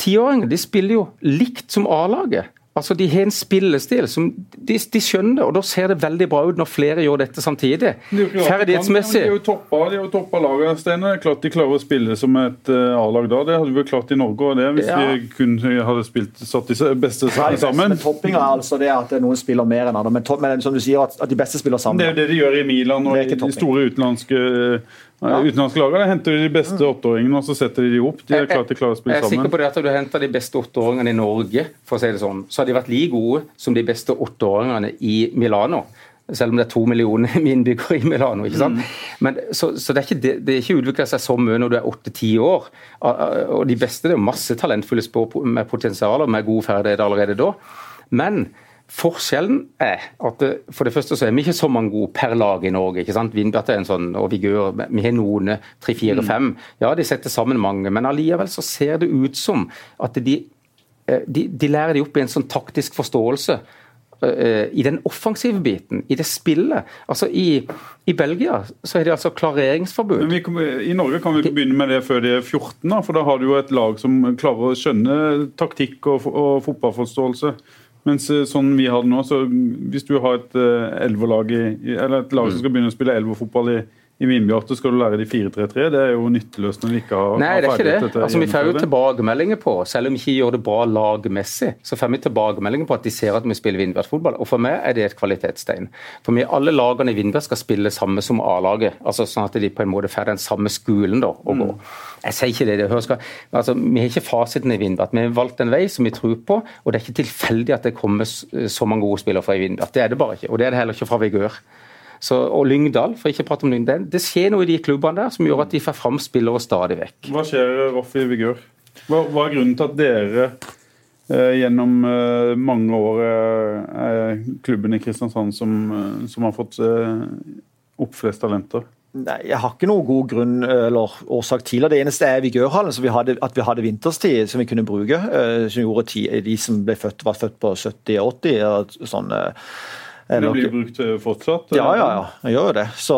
[SPEAKER 4] tiåringer de spiller jo likt som A-laget. Altså, De har en spillestil som de, de, skjønner, og da ser det veldig bra ut når flere gjør dette samtidig. Ferdighetsmessig.
[SPEAKER 2] De har jo toppa, de laget, Steinar. Klart de klarer å spille som et uh, A-lag da. Det hadde vi klart i Norge og det, hvis ja. vi kun hadde spilt, satt de beste sammen.
[SPEAKER 5] Men toppinga er altså det at noen spiller mer enn andre. Men, men som du sier, at, at, de beste spiller sammen.
[SPEAKER 2] Det er jo det de gjør i Milan og i de store utenlandske ja. Utenlandske lagene henter de beste åtteåringene og så setter de de opp. De er klart de klarer å spille
[SPEAKER 4] sammen. Jeg er sikker på det at du henter de beste åtteåringene i Norge, for å si det sånn, så hadde de vært like gode som de beste åtteåringene i Milano. Selv om det er to millioner [laughs] innbyggere i Milano. ikke sant? Mm. Men, så, så, det er ikke, det, ikke utvikla seg så mye når du er åtte-ti år. Og de beste det er masse talentfulle spår med potensial og med gode ferdigheter allerede da. Men Forskjellen er at for det første så er vi ikke så mange gode per lag i Norge. ikke sant? Vindbjart er en sånn, og Vigør, Vi har noen, tre, fire, mm. fem. Ja, de setter sammen mange, men allikevel så ser det ut som at de, eh, de, de lærer de opp i en sånn taktisk forståelse uh, i den offensive biten, i det spillet. Altså I, i Belgia så er det altså klareringsforbud.
[SPEAKER 2] Vi, I Norge kan vi ikke begynne med det før de er 14, da, for da har du jo et lag som klarer å skjønne taktikk og, og fotballforståelse. Mens eh, sånn vi har det nå, så hvis du har et uh, elverlag i, eller et lag som mm. skal begynne å spille elverfotball i, i Vindbjarte skal du lære de 4-3-3. Det er jo nytteløst når vi ikke har
[SPEAKER 4] Nei, det er ikke det. Altså, vi får jo tilbakemeldinger på, selv om vi ikke gjør det bra lagmessig, så får vi tilbakemeldinger på at de ser at vi spiller Vindbjart-fotball. Og for meg er det et kvalitetstegn. For vi alle lagene i Vindbjart skal spille samme som A-laget. altså Sånn at de på en måte får den samme skolen da, å gå. Mm. Jeg sier ikke det. det hører, altså, Vi har ikke fasiten i Vindbjart. Vi har valgt en vei som vi tror på, og det er ikke tilfeldig at det kommer så mange gode spillere fra Vindbjart. Det er det bare ikke. Og det er det heller ikke fra Vigør. Så, og Lyngdal, for ikke å prate om Lyngdal. Det skjer noe i de klubbene der som gjør at de får fram spillere stadig vekk.
[SPEAKER 2] Hva skjer, Roffi Vigør? Hva, hva er grunnen til at dere eh, gjennom eh, mange år eh, er klubben i Kristiansand som, eh, som har fått eh, opp flest talenter?
[SPEAKER 5] Nei, Jeg har ikke noen god grunn eller årsak til det. Det eneste er Vigørhallen, så vi hadde, at vi hadde vinterstid som vi kunne bruke. eh, Som gjorde ti, de som ble født, var født på 70-80. og sånn, eh,
[SPEAKER 2] Det blir brukt eh, fortsatt?
[SPEAKER 5] Ja, ja, ja, jeg gjør jo det. Så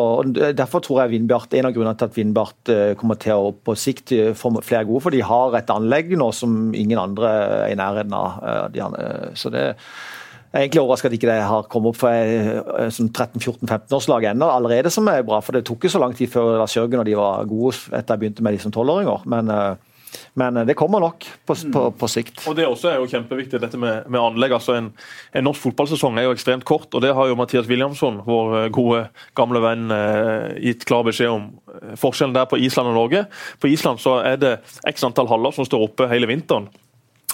[SPEAKER 5] Derfor tror jeg Vindbjart, en av grunnene til at Vindbjart eh, kommer til å på sikt eh, få flere gode, for de har et anlegg nå som ingen andre er i nærheten av. eh, De, andre. så det jeg er egentlig overraska at ikke det har kommet opp for eh, sånn 13-14-15-årslag ennå allerede, som er bra. For det tok ikke så lang tid før Lars Jørgen og de var gode etter jeg begynte med de som tolvåringer. Men, eh, men det kommer nok på, på, på sikt.
[SPEAKER 3] Og Det også er jo kjempeviktig, dette med, med anlegg. altså en, en norsk fotballsesong er jo ekstremt kort, og det har jo Mathias Williamson, vår eh, gode, gamle venn, eh, gitt klar beskjed om. Eh, Forskjellen der på Island og Norge. På Island så er det x antall haller som står oppe hele vinteren.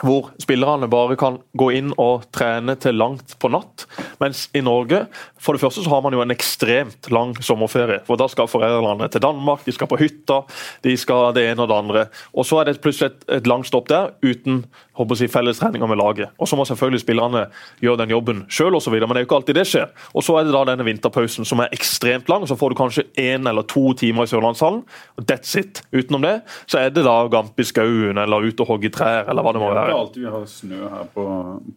[SPEAKER 3] Hvor spillerne bare kan gå inn og trene til langt på natt. Mens i Norge for det første så har man jo en ekstremt lang sommerferie. for Da skal foreldrene til Danmark, de skal på hytta, de skal det ene og det andre. Og Så er det plutselig et, et langt stopp der uten håper jeg, fellestreninger med laget. Og Så må selvfølgelig spillerne gjøre den jobben sjøl, men det er jo ikke alltid det skjer. Og Så er det da denne vinterpausen som er ekstremt lang. Så får du kanskje én eller to timer i Sørlandshallen. og That's it. Utenom det så er det da gamp i skauen eller ute og hogge trær eller hva det må være.
[SPEAKER 2] Ikke alltid vi har snø her på,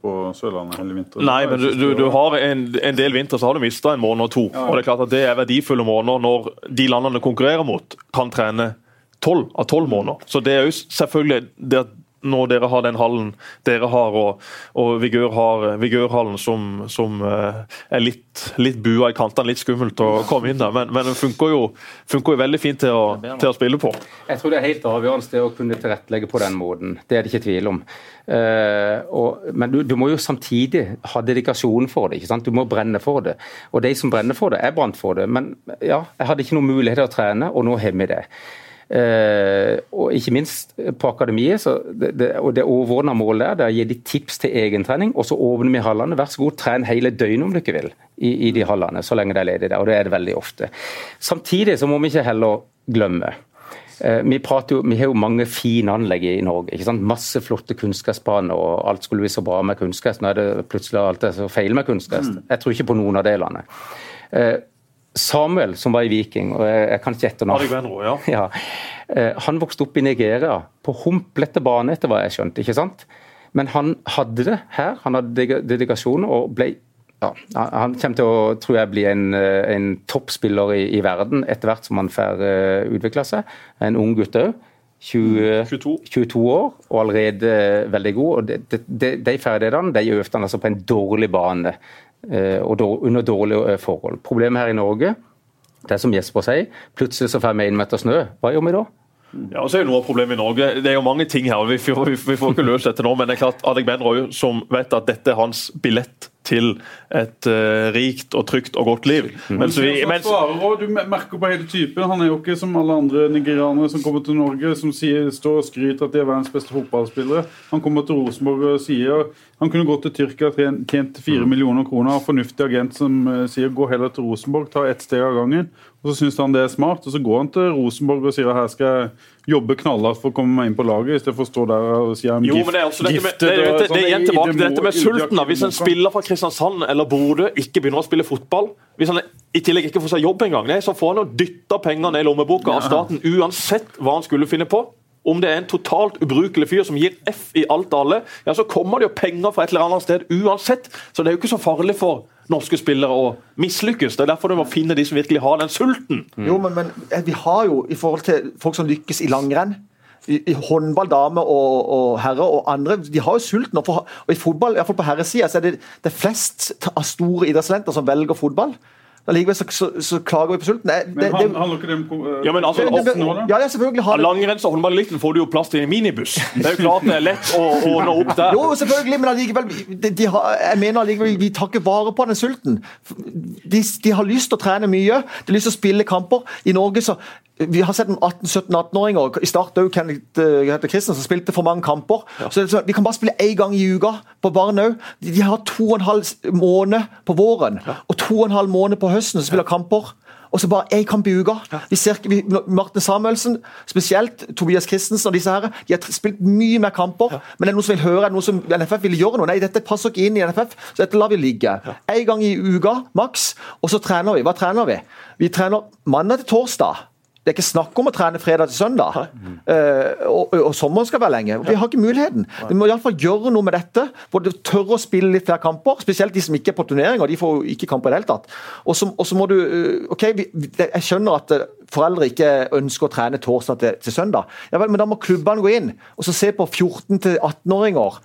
[SPEAKER 2] på Sørlandet hele vinteren.
[SPEAKER 3] Nei, men du, du, du har en, en del vinter så har du mista en måned og to. Og Det er klart at det er verdifulle måneder når de landene konkurrerer mot, kan trene tolv av tolv måneder. Så det er jo selvfølgelig det at når dere har den hallen dere har, og, og Vigør har Vigørhallen som, som eh, er litt, litt bua i kantene, litt skummelt å komme inn der, men, men den funker jo, funker jo veldig fint til å, til å spille på.
[SPEAKER 4] Jeg tror det er helt avgjørende å kunne tilrettelegge på den måten. Det er det ikke tvil om. Uh, og, men du, du, må jo samtidig ha dedikasjon for det. ikke sant? Du må brenne for det. Og de som brenner for det, jeg brant for det. Men ja, jeg hadde ikke noen mulighet til å trene, og nå har vi det. Eh, og ikke minst på akademiet. Så det, det, og det overordna målet der, det er å gi de tips til egentrening, og så åpner vi hallene. Vær så god, tren hele døgnet om du ikke vil i, i de hallene, så lenge det er ledig der. Og det er det veldig ofte. Samtidig så må vi ikke heller glemme Eh, vi, jo, vi, har jo mange fine anlegg i Norge. ikke sant? Masse flotte kunstgressbaner, og alt skulle bli så bra med kunstgress. Nå er det plutselig alt er så feil med kunstgress.
[SPEAKER 3] Mm.
[SPEAKER 4] Jeg tror ikke på noen av delene. Eh, Samuel, som var i Viking, og jeg, jeg kan ikke etternavn
[SPEAKER 3] ja. [laughs]
[SPEAKER 4] ja. eh, Han vokste opp i Nigeria, på humplete bane, etter hva jeg skjønte. ikke sant? Men han hadde det her, han hadde dedikasjon og ble ja, han kommer til å tror jeg, bli en, en toppspiller i, i, verden etter hvert som han får uh, utvikle seg. En ung gutt òg. 22. 22. år og allerede veldig god. og De, de, de ferdighetene de øvde han altså på en dårlig bane og under dårlige forhold. Problemet her i Norge det er som Jesper sier, plutselig så får vi én meter snø. Hva gjør vi da?
[SPEAKER 3] Ja, og så er jo noe av problemet i Norge. Det er jo mange ting her. og Vi får, vi får ikke løst dette nå, men det er klart Adek Benroy, som vet at dette er hans billett til et uh, rikt og trygt og godt liv.
[SPEAKER 2] Mm. Mens vi, mens... du merker på hele typen. Han er jo ikke som alle andre nigerianere som kommer til Norge, som sier, står og skryter at de er verdens beste fotballspillere. Han kommer til Rosenborg og sier han kunne gått til Tyrkia og tjent fire millioner kroner. Fornuftig agent som uh, sier gå heller til Rosenborg, ta ett steg av gangen. Og Så syns han det er smart, og så går han til Rosenborg og sier at her skal jeg jobbe knallhardt for å komme meg inn på laget, istedenfor å stå der og si jeg er
[SPEAKER 3] jo, men det er også dette med, det, det, det, det er igjen tilbake til dette med sulten. Hvis en spiller fra Kristiansand eller Bodø ikke begynner å spille fotball, hvis han i tillegg ikke får seg jobb engang, så får han jo dytta penger ned i lommeboka av staten uansett hva han skulle finne på. Om det er en totalt ubrukelig fyr som gir F i alt og alle, ja, så kommer det jo penger fra et eller annet sted uansett. Så det er jo ikke så farlig for norske spillere å mislykkes. Det er derfor du må finne de som virkelig har den sulten.
[SPEAKER 5] Mm. Jo, men, men, vi har jo, i forhold til folk som lykkes i langrenn i, i håndball, damer og, og, herrer og andre, de har jo sulten. Og, for, og i fotball, iallfall på herresida, så er det, det flest av store idrettstalenter som velger fotball. Allikevel så, så, så, klager vi på sulten. Det,
[SPEAKER 2] men han, handler ikke det om
[SPEAKER 3] ja, men altså,
[SPEAKER 5] det, det, ja, ja, selvfølgelig har det
[SPEAKER 3] Langrenns- og håndballeliten får du jo plass til i en minibuss. Det er jo klart det er lett å ordne opp der.
[SPEAKER 5] Jo, selvfølgelig, men allikevel de, de har, Jeg mener allikevel vi tar ikke vare på den sulten. De, de, har lyst til å trene mye, de har lyst til å spille kamper. I Norge så vi har sett 18-17-18-åringer i start òg, Kenneth uh, Christensen, som spilte for mange kamper. Ja. Så, så, Vi kan bare spille én gang i uka på barn òg. De, de, har to og en halv måned på våren ja. og to og en halv måned på høsten som spiller kamper og så bare én kamp i uka. Vi ser, vi, Martin Samuelsen, spesielt Tobias Christensen og disse her, de har spilt mye mer kamper. Ja. Men det er noen som vil høre, noe som NFF vil gjøre noe. Nei, dette passer ikke inn i NFF, så dette lar vi ligge. Én ja. gang i uka maks, og så trener vi. Hva trener vi? Vi trener mandag til torsdag. Det er ikke snakk om å trene fredag til søndag. Uh, og, og, sommeren skal være lenge. Vi har ikke muligheten. Vi må iallfall gjøre noe med dette. Både tørre å spille litt flere kamper, spesielt de som ikke er på turneringer. De får jo ikke kamper i det hele tatt. Og så må du uh, OK, vi, jeg skjønner at uh, foreldre ikke ønsker å trene torsdag til, til søndag. Ja vel, men da må klubbene gå inn og så se på 14 18-åringer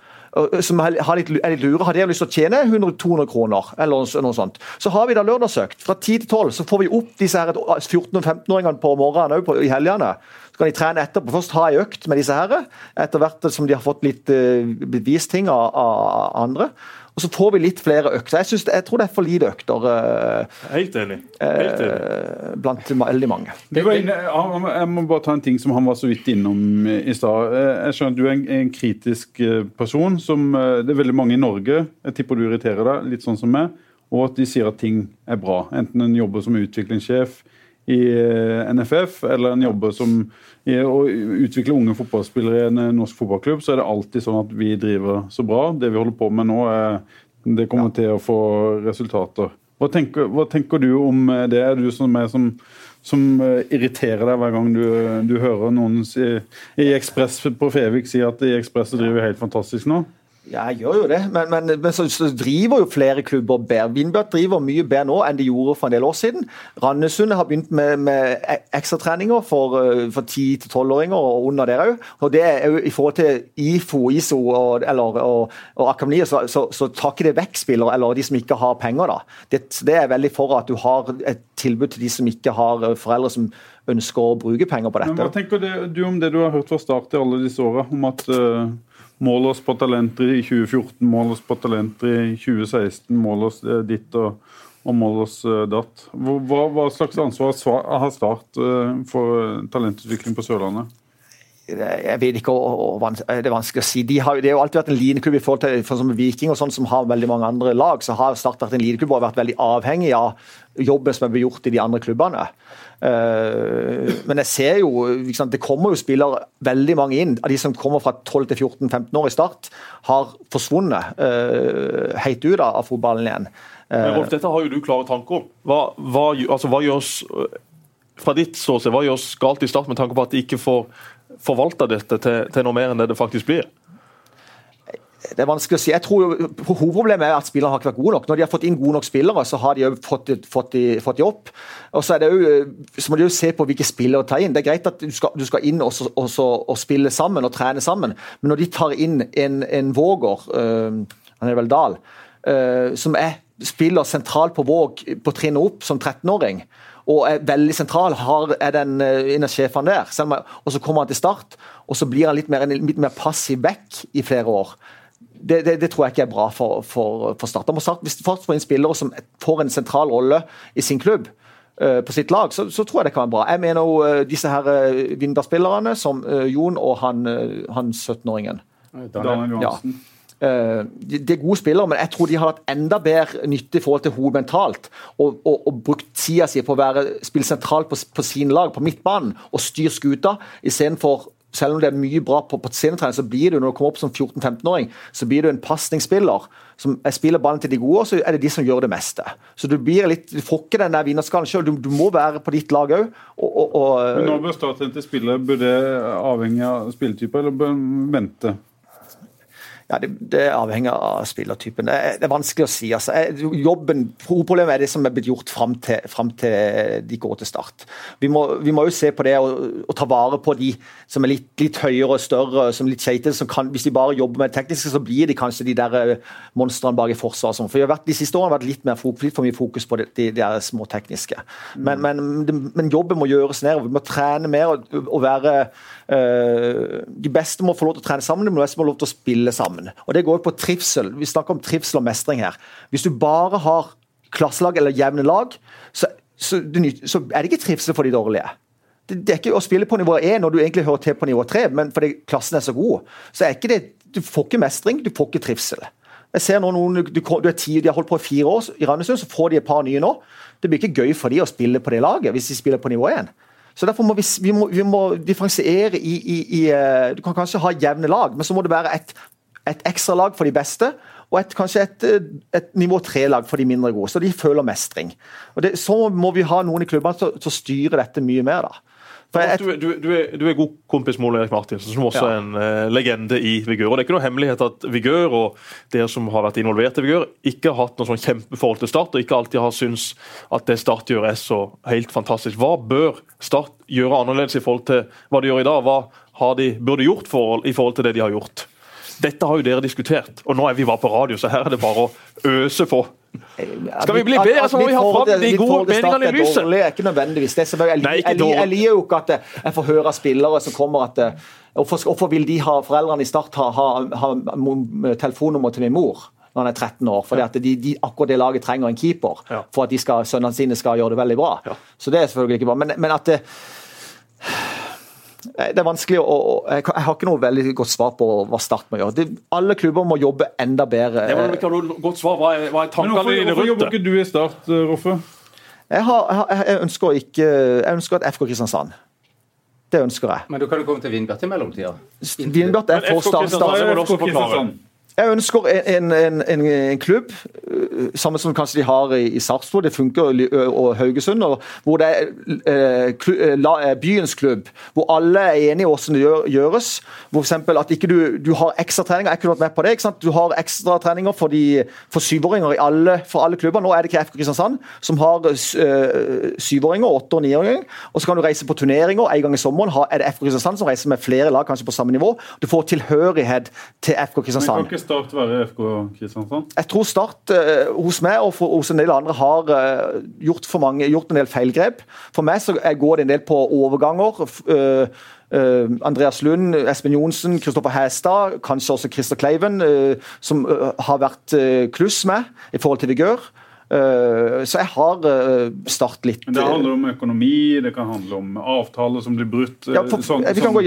[SPEAKER 5] som er litt, er litt lure, har de lyst til å tjene 100-200 kroner, eller noe sånt, så har vi da lørdagsøkt. Fra 10 til 12 så får vi opp disse 14- og 15-åringene på morgenen òg i helgene. Så kan de trene etterpå. Først ha ei økt med disse her, etter hvert som de har fått litt bevist ting av, av andre. Og så får vi litt flere økter. Jeg, synes, jeg tror det er for lite økter.
[SPEAKER 3] Uh, Helt enig. Helt enig.
[SPEAKER 5] Uh, blant veldig mange.
[SPEAKER 2] Inne, jeg må bare ta en ting som han var så vidt innom i stad. Eh, jeg skjønner at du er en, en, kritisk person. som Det er veldig mange i Norge, jeg tipper du irriterer deg, litt sånn som meg, og at de sier at ting er bra. Enten en jobber som utviklingssjef i NFF, eller en jobber som å utvikle unge fotballspillere i en eh, norsk fotballklubb, så er det alltid sånn at vi driver så bra. Det vi holder på med nå, er, det kommer ja. til å få resultater. Hva tenker, hva tenker, du om eh, det? Er du som, er som, som eh, irriterer deg hver gang du, du hører noen si, i Ekspress på Fevik si at i Ekspress driver helt fantastisk nå?
[SPEAKER 5] Ja, jeg gjør jo det, men, men, men så, så, driver jo flere klubber bedre. Vindbjart driver mye bedre nå enn de gjorde for en del år siden. Randesund har begynt med, med e, ekstratreninger for, eh, for 10-12-åringer og under der òg. Og det er jo i forhold til IFO, ISO og, eller, og, og akademiet, så, så, så, tar ikke det vekk spillere eller de som ikke har penger. da. Det, det er veldig for at du har et tilbud til de som ikke har eh, foreldre som ønsker å bruke penger på dette.
[SPEAKER 2] Men Hva tenker du om det du har hørt fra start i alle disse åra, om at uh Mål oss på talenter i 2014, mål oss på talenter i 2016, mål oss eh, ditt og, og mål oss eh, datt. Hva, hva, slags ansvar har Start eh, for talentutvikling på Sørlandet?
[SPEAKER 5] Jeg vet ikke, Det er vanskelig å si. De har, det har jo alltid vært en lineklubb i forhold til for Viking og sånn som har veldig mange andre lag. så har Start vært en lineklubb og vært veldig avhengig av jobben som er blitt gjort i de andre klubbene. Uh, men jeg ser jo sant, Det kommer jo spillere veldig mange inn. Av de som kommer fra 12 til 14-15 år i Start, har forsvunnet uh, helt ut av, fotballen igjen.
[SPEAKER 3] Uh, men Rolf, dette har jo du klare tanker om. Hva, hva, altså, hva gjøres fra ditt ståsted, hva gjøres galt i Start med tanke på at de ikke får forvalta dette til, til noe mer enn det det faktisk blir?
[SPEAKER 5] Det er vanskelig å si. Jeg tror jo, Hovedproblemet er at spillerne har ikke vært gode nok. Når de har fått inn gode nok spillere, så har de jo fått, fått, de, fått de opp. Og så, jo, så må de jo se på hvilke spillere å ta inn. Det er greit at du skal, du skal inn og, og, og, spille sammen og trene sammen, men når de tar inn en, en Våger, øh, han er vel Dahl, øh, som er, spiller sentralt på Våg på trinnet opp som 13-åring, og er veldig sentral, har, er den en av sjefene der. og så kommer han til start, og så blir han litt mer, litt mer passiv back i flere år det, det, det, tror jeg ikke er bra for, for, for Start. Hvis Start får inn spillere som får en sentral rolle i sin klubb, uh, på sitt lag, så, så, tror jeg det kan være bra. Jeg mener jo uh, disse her uh, Vindberg-spillerne, som Jon og han, han 17-åringen.
[SPEAKER 2] Daniel Johansen. Ja.
[SPEAKER 5] Uh, de, er gode spillere, men jeg tror de har hatt enda bedre nytte i forhold til henne mentalt. Og, og, og, brukt tida si på å være, spille sentralt på, på sin lag, på midtbanen, og styre skuta, istedenfor selv om det er mye bra på, på scenetrening, så blir du når du kommer opp som 14-15-åring, så blir du en pasningsspiller. som spiller ballen til de gode, og så er det de som gjør det meste. Så du blir litt, du får ikke den der vinnerskallen sjøl. Du, du, må være på ditt lag òg.
[SPEAKER 2] Men når bør starten til spillere? Bør det avhenge av spilletype, eller bør vente?
[SPEAKER 5] Ja, det, det, avhenger av spillertypen. Det er, det er vanskelig å si. Altså, jobben, Hovedproblemet er det som er blitt gjort fram til, fram til de går til start. Vi må, vi må jo se på det og, ta vare på de som er litt, litt høyere og større, som litt keitete. Hvis de bare jobber med det tekniske, så blir de kanskje de der eh, monstrene bak i forsvaret. Sånn. For vært, De siste årene har vært litt, mer, fokus, litt for mye fokus på de, de, de små tekniske. Men, men, men, jobben må gjøres ned. Vi må trene mer og, og være øh, De beste må få lov til å trene sammen, de beste må få lov til å spille sammen sammen. Og Det går på trivsel. Vi snakker om trivsel og mestring her. Hvis du bare har klasselag eller jevne lag, så, så, så er det ikke trivsel for de dårlige. det, er ikke å spille på nivå 1 når du egentlig hører til på nivå 3, men fordi klassen er så god. Så er ikke det, Du får ikke mestring, du får ikke trivsel. Jeg ser nå noen, du, du er ti, De har holdt på i fire år i Randesund, så får de et par nye nå. Det blir ikke gøy for de å spille på det laget hvis de spiller på nivå 1. Så Derfor må vi, vi, må, vi må differensiere i, i, i, eh, Du kan kanskje ha jevne lag, men så må det være et, et ekstra lag for de beste. Og et, kanskje et, eh, et nivå tre-lag for de mindre gode, så de føler mestring. Og det, Så må vi ha noen i klubbene som styrer dette mye mer. da.
[SPEAKER 3] Jeg, du, du, du, er, du, er, god kompis med Ole Erik Martinsen, som også ja. er en uh, legende i Vigør. og Det er ikke noe hemmelighet at Vigør og dere som har vært involvert i Vigør, ikke har hatt noe sånn kjempeforhold til Start, og ikke alltid har syntes at det Start gjør er så helt fantastisk. Hva bør Start gjøre annerledes i forhold til hva de gjør i dag? Hva har de burde gjort for, i forhold til det de har gjort? Dette har jo dere diskutert, og nå er vi bare på radio, så her er det bare å øse på. Skal vi bli bedre, så må vi ha fram de gode meningene i lyset.
[SPEAKER 5] Det er ikke nødvendigvis det. er jeg, jeg, jeg liker jo ikke at jeg får høre spillere som kommer at Hvorfor, hvorfor vil de ha, foreldrene i Start ha, ha, ha telefonnummer til min mor? når han er 13 år. fordi at de, de, akkurat det laget trenger en keeper for at de skal, sønnene sine skal gjøre det veldig bra. Ja. Så det er selvfølgelig ikke bra. Men, men at det, det er vanskelig å, Jeg har ikke noe veldig godt svar på hva Start må gjøre. De, alle klubber må jobbe enda bedre.
[SPEAKER 3] Det var ikke noe godt svar. Hva er, hva er tankene
[SPEAKER 2] dine rundt det? Hvorfor jobber ikke du i Start, eh, Roffe?
[SPEAKER 5] Jeg, har, jeg, ønsker ikke Jeg ønsker et FK Kristiansand. Det ønsker jeg.
[SPEAKER 4] Men du kan jo komme til Vindbjart i mellomtida.
[SPEAKER 5] Vindbjart er for Start. Start. Jeg ønsker en, en, en, en klubb, samme som kanskje de har i, i Sarpsborg, det funker, og Haugesund, og hvor det er eh, eh, byens klubb, hvor alle er enige i hvordan det gjør, gjøres. Hvor eksempel at ikke du, du har ekstratreninger. Jeg kunne vært med på det. ikke sant? Du har ekstratreninger for, de, for syvåringer i alle, for alle klubber. Nå er det ikke FK Kristiansand som har eh, syvåringer, åtte- og niåringer. Og så kan du reise på turneringer. En gang i sommeren er det FK Kristiansand som reiser med flere lag, kanskje på samme nivå. Du får tilhørighet til FK Kristiansand.
[SPEAKER 2] Men kan ikke Start være FK Kristiansand?
[SPEAKER 5] Jeg tror Start uh, hos meg og for, hos en del andre har uh, gjort, mange, gjort, en del feilgrep. For meg så går det en del på overganger. Uh, Andreas Lund, Espen Johnsen, Kristoffer Hæstad, kanskje også Christer Kleiven, som har vært kluss med i forhold til vigør. Eh, så jeg har eh, Start litt
[SPEAKER 2] Men Det handler om økonomi, det kan handle om avtaler som blir brutt?
[SPEAKER 5] Ja, for, sånn, vi kan gå,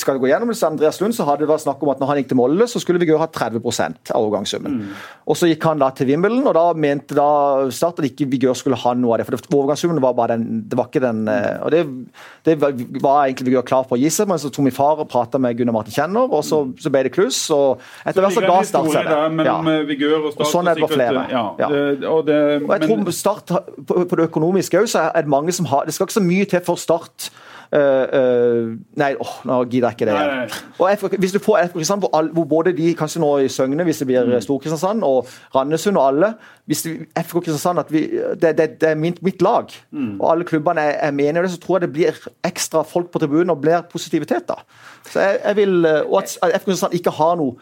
[SPEAKER 5] skal gå gjennom det, Andreas Lund så hadde det vært snakk om at når han gikk til Molde, så skulle vi ha 30 av overgangssummen. Mm. Og Så gikk han da til Wimbledon, og da mente da Start at ikke Vigør skulle ha noe av det. For overgangssummen var bare den, det var ikke den og det, det var egentlig Vigør klar på å gi seg, men så tok min far og prata med Gunnar Martin Kjenner, og så, så ble det kluss. og etter hvert så ga Start seg det.
[SPEAKER 2] Ja. Og,
[SPEAKER 5] og sånn er det for flere. Ja, ja. Det, og det og jeg tror Start, på, på det økonomiske òg, så er det mange som har Det skal ikke så mye til for Start. Uh, uh, nei, oh, nå gidder jeg ikke det igjen. Og hvis du får Kristiansand, hvor, hvor, både de kanskje nå i Søgne, hvis det blir mm. Stor-Kristiansand, og Randesund og alle hvis det, FK Kristiansand, at vi, det, det, det er mitt, mitt lag, mm. og alle klubbene er, er med i det, så tror jeg det blir ekstra folk på tribunen og blir positivitet. da. Så jeg, jeg vil, eh, Og at FK Kristiansand ikke har noe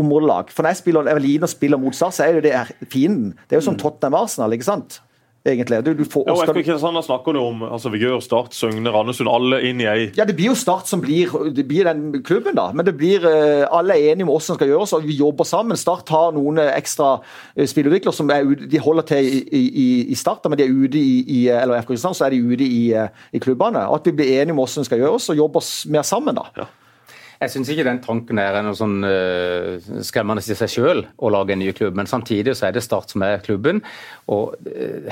[SPEAKER 5] områdelag. For når jeg spiller Evelin og spiller mot Start, så er det det fienden. Det er jo som mm. Tottenham Arsenal, ikke sant? egentlig. Du, du får,
[SPEAKER 3] ja, og FK Kristiansand snakker du om altså Vigør, Start, Søgne, Randesund, alle inn i ei
[SPEAKER 5] Ja, det blir jo Start som blir, det blir den klubben, da. Men det blir uh, alle er enige om hvordan det skal gjøres, og vi jobber sammen. Start har noen ekstra uh, spillutviklere som er de holder til i, i, i Start, men de er ute i, i eller FK Kristiansand, så er de ute i, i klubbene. Og at vi blir enige om hvordan det skal gjøres, og jobber mer sammen, da. Ja.
[SPEAKER 4] Jeg syns ikke den tanken er noe sånn uh, skremmende i seg sjøl å lage en ny klubb, men samtidig så er det Start som er klubben. Og uh,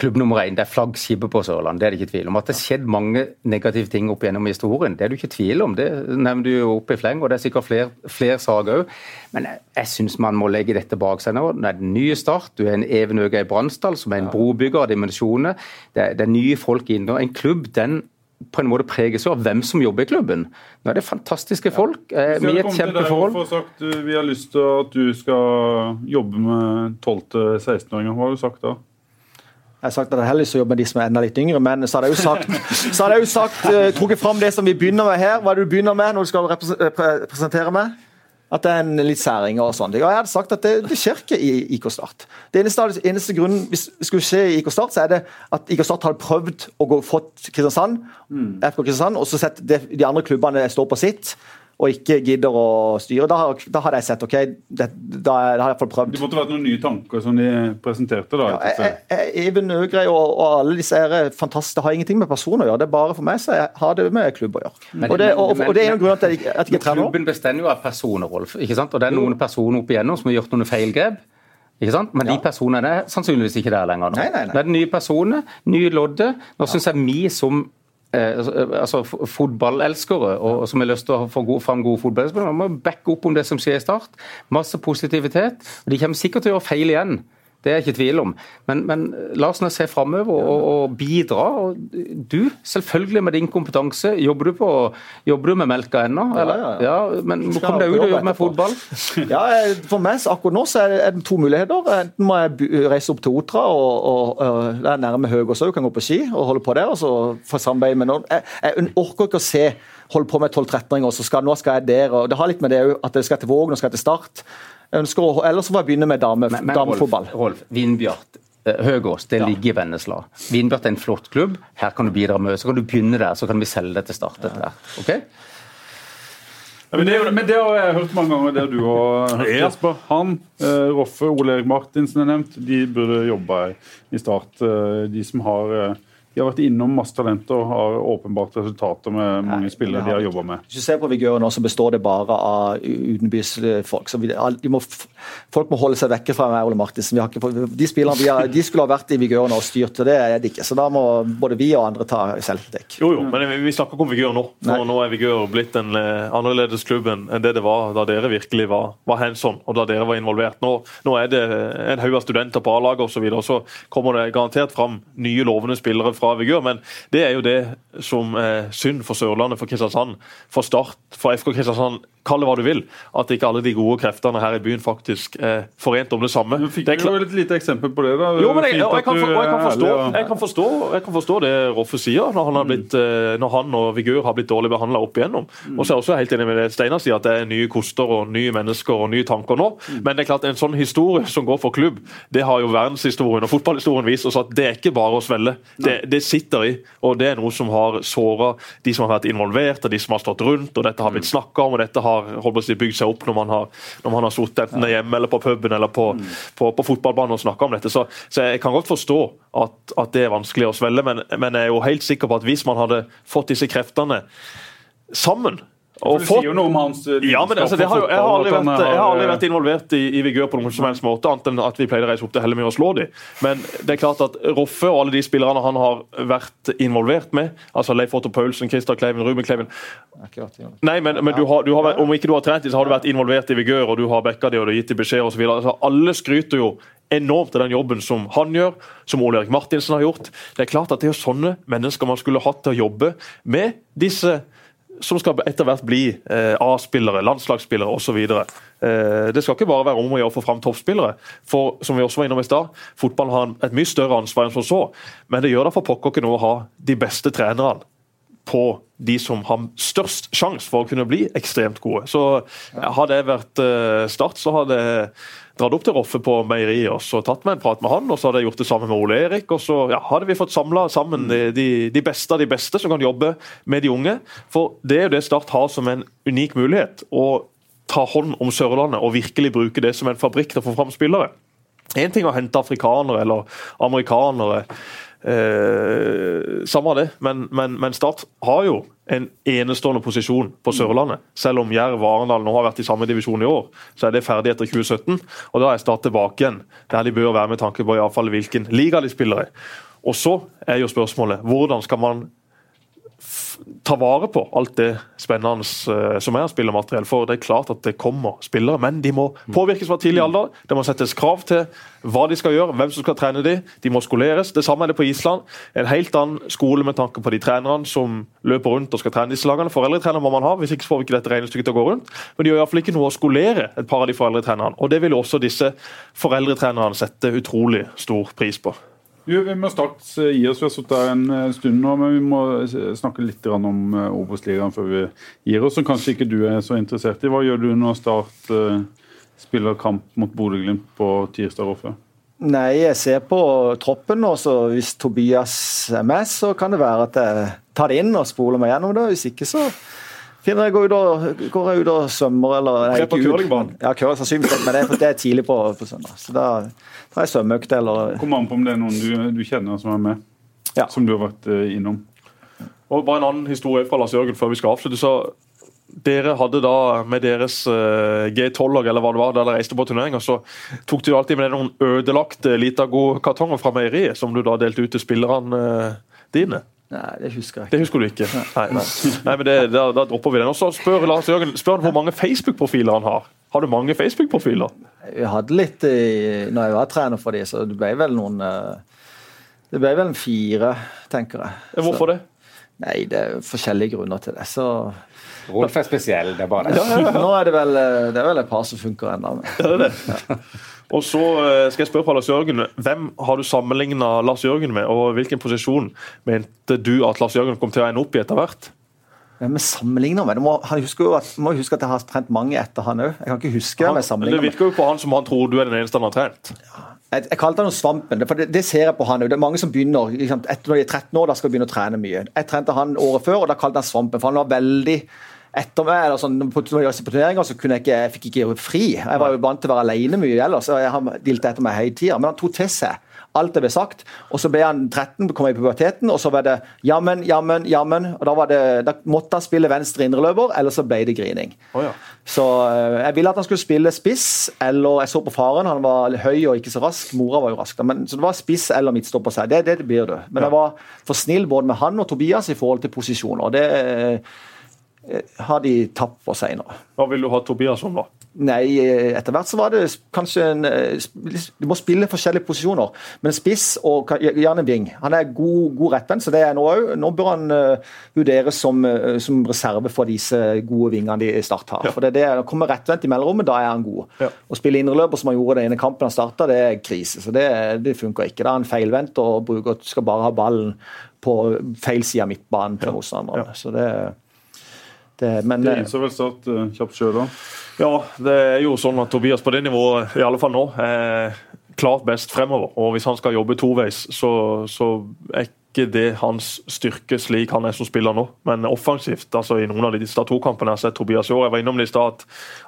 [SPEAKER 4] klubb nummer én, det er flaggskipet på Sørland, det er det ikke tvil om. At det har skjedd mange negative ting opp gjennom historien, det er du ikke tvil om. Det nevner du jo opp i fleng, og det er sikkert flere, fler saker òg. Men jeg, jeg syns man må legge dette bak seg nå. Det er den nye Start, du er en Even Øge i Bransdal, som er en brobygger av dimensjoner. Det, det er nye folk inne. En klubb den på en måte preges av hvem som jobber i klubben. Nå er det fantastiske folk ja. med et kjempeforhold.
[SPEAKER 2] Sagt, vi har lyst til at du skal jobbe med 12-16-åringer. Hva har du sagt da?
[SPEAKER 5] Jeg har sagt at jeg har lyst til å jobbe med de som er enda litt yngre, men så hadde jeg jo sagt, så hadde jeg jo sagt uh, trukket fram det som vi begynner med her. Hva er det du begynner med når du skal representere meg? At det er en litt særing og sånn. Jeg hadde sagt at det, det skjer ikke i IK Start. Det eneste, eneste grunnen hvis det skulle skje i IK Start, så er det at IK Start hadde prøvd å gå, fått Kristiansand, mm. FK Kristiansand, og så sett det, de andre klubbene står på sitt. Og ikke gidder å styre, da, da hadde jeg sett OK, det, da, har jeg fått prøvd.
[SPEAKER 2] Det måtte vært noen nye tanker som de presenterte? da?
[SPEAKER 5] Ja, jeg, jeg, Even Øgrei og, og, alle disse er fantastiske. Det har ingenting med person å gjøre. Det er bare for meg, så jeg har det med klubb å gjøre. Men, og, det, og, og, det, er en grunn til at jeg, at jeg ikke trener.
[SPEAKER 4] Klubben bestemmer jo av personer, Rolf. ikke sant? Og det er noen personer opp igjennom som har gjort noen feilgrep. Ikke sant? Men ja. de personene er sannsynligvis ikke der lenger. nå.
[SPEAKER 5] Nei, nei, nei.
[SPEAKER 4] Det er nye personer, nye lodder. Nå ja. syns jeg vi som Eh, altså fotballelskere og, som har lyst til å få god, fram gode fotballspillere, må backe opp om det som skjer i Start. Masse positivitet. og De kommer sikkert til å gjøre feil igjen. Det er ikke tvil om. Men, men la oss nå se framover og, og, bidra. Og du, selvfølgelig med din kompetanse, jobber du, på, jobber du med melka ennå? Ja, ja, ja. Men kom deg ut og jobbe med fotball. [laughs]
[SPEAKER 5] Ja, For meg akkurat nå så er det to muligheter. Enten må jeg reise opp til Otra, og, og, og det er nærme Høgås òg, kan gå på ski og holde på der. og så få samarbeid med noen. Jeg, jeg orker ikke å se holde på med 12-13-åringer, og så skal, nå skal jeg der. og Det har litt med det at jeg skal til Vågen og skal til Start ønsker å, Ellers må jeg begynne med dame, men, men, damefotball.
[SPEAKER 4] Rolf, Rolf Vindbjart, eh, Høgås, det ligger i Vennesla. Vindbjart er en flott klubb. Her kan du bidra med, så kan du begynne der, så kan vi selge det til start. Ja. Ok?
[SPEAKER 2] Ja, men, det, men, det, har jeg hørt mange ganger, det du har hørt, Jesper. Han, eh, Roffe, Ole Erik Martinsen er nevnt. De burde jobbe i Start. Eh, de som har de har vært innom masse talenter og har åpenbart resultater med mange Nei, spillere de har jobba med.
[SPEAKER 5] Hvis du ser på Vigør nå, så består det bare av utenbysfolk. Så vi, må, folk må holde seg vekke fra meg, Ole Martinsen. de spillerne vi de skulle ha vært i Vigør nå og styrt, og det er det ikke. Så da må både vi og andre ta selvdekk.
[SPEAKER 3] Jo, jo, men vi snakker ikke om Vigør nå. For nå er Vigør blitt en eh, annerledes klubb enn det det var da dere virkelig var, var hands on og da dere var involvert. Nå, nå er det en haug av studenter på A-laget osv., og, så videre, og så kommer det garantert fram nye lovende spillere fra Vigør. Men det er jo det som er synd for Sørlandet, for Kristiansand, for Start, for FK Kristiansand Kall det hva du vil. At ikke alle de gode kreftene her i byen faktisk er forent om det samme.
[SPEAKER 2] Du fikk jo et lite eksempel på det. da.
[SPEAKER 3] Jo, men jeg, jeg, jeg, kan, for, jeg, kan, forstå, kan, forstå, kan forstå det Roffe sier, når han, blitt, mm. når han og Vigør har blitt dårlig behandla opp igjennom. Mm. Og så er jeg også helt enig med det Steinar sier, at det er nye koster og nye mennesker og nye tanker nå. Mm. Men det er klart en sånn historie som går for klubb, det har jo verdenshistorien og fotballhistorien vist oss at det er ikke bare å svelge. Det, det sitter i, og det er noe som har såra de som har vært involvert, og de som har stått rundt, og dette har blitt snakka om. og dette har har si, bygd seg opp når man har, når man har sittet enten hjemme eller på puben eller på, mm. på, på fotballbanen og snakka om dette. Så, så, jeg kan godt forstå at, at, det er vanskelig å svelge, men, men jeg er jo helt sikker på at hvis man hadde fått disse kreftene sammen
[SPEAKER 2] og sier jo noe om hans
[SPEAKER 3] eh, ja, men altså, har jeg, har aldri vært, jeg har aldri vært involvert i, i Vigør på noen som helst måte, annet enn at vi pleide å reise opp til Hellemyr og slå dem. Men det er klart at Roffe og alle de spillerne han har vært involvert med, altså Leif Otto Paulsen, Christer Kleiven, Ruben Kleiven Nei, men, men du har, du har, om ikke du har trent dem, så har du vært involvert i Vigør, og du har backa dem og du har gitt dem beskjed osv. Altså, alle skryter jo enormt av den jobben som han gjør, som Ole Erik Martinsen har gjort. Det er klart at det er sånne mennesker man skulle hatt til å jobbe med disse som skal etter hvert bli eh, A-spillere, landslagsspillere osv. Eh, det skal ikke bare være om å gjøre å få fram toppspillere. For som vi også var innom i sted, fotballen har et mye større ansvar enn som så. Men det gjør da for pokker ikke noe å ha de beste trenerne på de som har størst sjanse for å kunne bli ekstremt gode. Så Hadde jeg vært eh, Start, så hadde jeg dratt opp til Roffe på meieriet og så tatt meg en prat med han. og Så hadde jeg gjort det sammen med Ole Erik. og Så ja, hadde vi fått samla sammen de, de, beste av de beste som kan jobbe med de unge. For det er jo det Start har som en unik mulighet. Å ta hånd om Sørlandet og virkelig bruke det som en fabrikk til å få fram spillere. Én ting å hente afrikanere eller amerikanere Eh, samme det, men, men, men, Start har jo en enestående posisjon på Sørlandet. Selv om Jerv og Arendal nå har vært i samme divisjon i år, så er det ferdig etter 2017. og Da er Start tilbake igjen der de bør være med tanke på i fall hvilken liga de spiller i. Og så er jo spørsmålet hvordan skal man ta vare på alt det spennende uh, som er spillermateriell. For det er klart at det kommer spillere, men de må påvirkes fra tidlig alder. Det må settes krav til hva de skal gjøre, hvem som skal trene dem. De må skoleres. Det samme er det på Island. En helt annen skole med tanke på de trenerne som løper rundt og skal trene disse lagene. Foreldretrener må man ha, hvis ikke får vi ikke dette regnestykket til å gå rundt. Men de gjør iallfall ikke noe å skolere et par av de foreldretrenerne. Og det vil også disse foreldretrenerne sette utrolig stor pris på.
[SPEAKER 2] Vi må starte eh, gi oss. Vi har sittet her en eh, stund nå, men vi må eh, snakke litt om Obos-ligaen før vi gir oss, som kanskje ikke du er så interessert i. Hva gjør du når Start spiller kamp mot Bodø-Glimt på tirsdag før?
[SPEAKER 5] Nei, jeg ser på troppen, og hvis Tobias er med, så kan det være at jeg tar det inn og spoler meg gjennom det. Hvis ikke, så Finner jeg går ut og, går jeg ut og svømmer eller nei,
[SPEAKER 3] på curlingbanen.
[SPEAKER 5] Ja, curling sannsynligvis, men det er, det er tidlig på, på søndag. Så da tar jeg svømmeøkt eller
[SPEAKER 2] Kommer an på om det er noen du, du kjenner som er med,
[SPEAKER 5] Ja.
[SPEAKER 2] som du har vært eh, innom.
[SPEAKER 3] Og bare en annen historie fra Lars Jørgen før vi skal avslutte. så dere hadde da med deres eh, G12-lag eller hva det var, da dere reiste på turnering, og så tok du alltid med deg noen ødelagte Litago-kartonger fra meieriet som du da delte ut til spillerne eh, dine.
[SPEAKER 5] Nei, det husker jeg ikke.
[SPEAKER 3] Det husker du ikke? Nei, nei. nei men det, da, da dropper vi den. Og så spør Lars Jørgen spør han hvor mange Facebook-profiler han har. Har du mange Facebook-profiler?
[SPEAKER 5] Jeg hadde litt i, når jeg var trener for de, så det ble vel noen eh, Det ble vel en fire, tenker jeg.
[SPEAKER 3] Hvorfor Hvorfor det?
[SPEAKER 5] Nei, det er forskjellige grunner til det. Så
[SPEAKER 4] Rolf er spesiell, det er bare det.
[SPEAKER 5] nå er det vel, eh, det er vel et par som funker ennå. men-
[SPEAKER 3] Er det det? Og så eh, skal jeg spørre fra Lars Jørgen, Hvem har du sammenligna Lars Jørgen med, og hvilken posisjon mente du at Lars Jørgen kom til å ende opp i etter hvert?
[SPEAKER 5] Jeg sammenligner med? Du må, han husker jo at, må huske at jeg har trent mange etter han òg. Jeg kan ikke huske hvem jeg
[SPEAKER 3] det virker jo på han som han tror du er den eneste han har trent.
[SPEAKER 5] Jeg, jeg kalte han jo Svampen, for det, det ser jeg på han òg. Det er mange som begynner liksom, etter når de er 13 år, da skal de begynne å trene mye. Jeg trente han året før, og da kalte han Svampen, for han var veldig etter meg, eller sånn, på, når jeg på turneringer så kunne jeg ikke, jeg fikk ikke fri. Jeg var jo vant til å være alene mye ellers, og jeg, han dilte etter meg hele tida. Men han tok til seg alt det ble sagt. Og så ble han 13, kom i puberteten, og så var det jammen, jammen, jammen. Og da, var det, da måtte han spille venstre indreløper, eller så ble det grining.
[SPEAKER 3] Oh, ja.
[SPEAKER 5] Så eh, jeg ville at han skulle spille spiss, eller jeg så på faren, han var høy og ikke så rask. Mora var jo rask, men så det var spiss eller midtstopper seg. Det, det blir du. Men jeg var for snill både med han og Tobias i forhold til posisjoner. og Det eh, har de tapt for senere.
[SPEAKER 3] Hva vil du ha Tobias om, da?
[SPEAKER 5] Nei, eh, etter hvert så var det kanskje en eh, Du må spille forskjellige posisjoner, men spiss og gjerne ving. Han er god, god rettvendt, så det er nå òg. Nå bør han eh, vurderes som, eh, som reserve for disse gode vingene de Start har. For det er det, han kommer rettvendt i mellomrommet, da er han god.
[SPEAKER 3] Ja.
[SPEAKER 5] Å spille indreløper som han gjorde den ene kampen han starta, det er krise. Så det, det funker ikke. Da er han feilvendt og bruker, skal bare ha ballen på feil side av midtbanen til motstanderen. Så det, det Men
[SPEAKER 2] Det innså vel Start eh, kjapt sjøl òg.
[SPEAKER 3] Ja, det er jo sånn at Tobias på det nivået, i alle fall nå, er klart best fremover. Og hvis han skal jobbe toveis, så, så er ikke det hans styrke slik han er som spiller nå. Men offensivt, altså i noen av de Start 2-kampene jeg har sett Tobias i år Jeg var innom det i stad at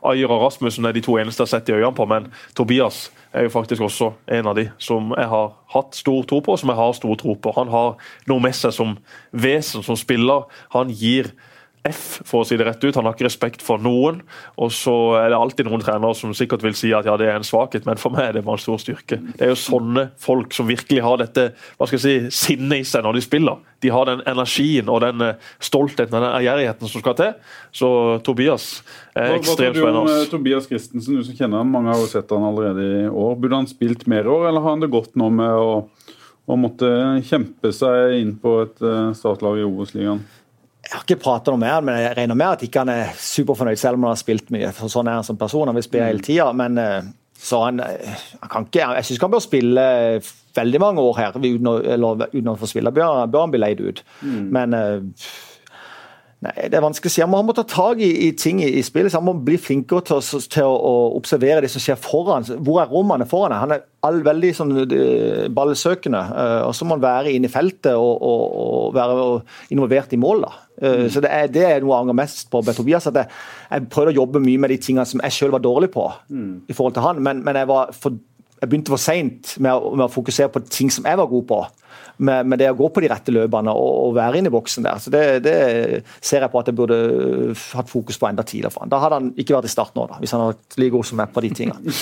[SPEAKER 3] Ayer og Rasmussen er de to eneste jeg har sett i øynene på, men Tobias er jo faktisk også en av de som jeg har hatt stor tro på, og som jeg har stor tro på. Han har noe med seg som vesen, som spiller. Han gir F, for å si det rett ut. Han har ikke respekt for noen. Og så er det alltid noen trenere som sikkert vil si at ja, det er en svakhet, men for meg er det bare en stor styrke. Det er jo sånne folk som virkelig har dette hva skal jeg si, sinnet i seg når de spiller. De har den energien og den eh, stoltheten og den ærgjerrigheten som skal til. Så Tobias er
[SPEAKER 2] ekstremt spennende. hva tror du om eh, Tobias Christensen, du som kjenner han? Mange har jo sett han allerede i år. Burde han spilt mer år, eller har han det godt nå med å, å måtte kjempe seg inn på et statlag startlag i Obos-ligaen?
[SPEAKER 5] Jeg har ikke pratet noe med han, men jeg regner med at ikke han er superfornøyd, selv om han har spilt mye. for Sånn er han som person. Han vil spille hele tida. Men eh, så han, eh, han kan ikke Jeg syns han bør spille veldig mange år her uten å, eller, uten å få spille. Bør, bør han bli leid ut. Men eh, Nei, Det er vanskelig å si. Han må, han må ta tak i, i ting i, i spillet. så Han må bli flinkere til, å, til å, å observere det som skjer foran. Hvor er rommene foran? Han er all, veldig sånn, eh, ballsøkende. eh, og så må han være inne i feltet og, og, og være involvert i mål. da. Mm. Så det er, det er noe jeg angrer mest på med Tobias. at jeg, jeg prøvde å jobbe mye med de tingene som jeg sjøl var dårlig på. i forhold til han, men, men jeg, var for, jeg begynte for seint med, med å fokusere på ting som jeg var god på. Med, med det å gå på de rette løpene og, og være inne i boksen der. Så det, det ser jeg på at jeg burde hatt fokus på enda tidligere. for han. Da hadde han ikke vært i start nå, da, hvis han hadde vært like god som meg på de tingene.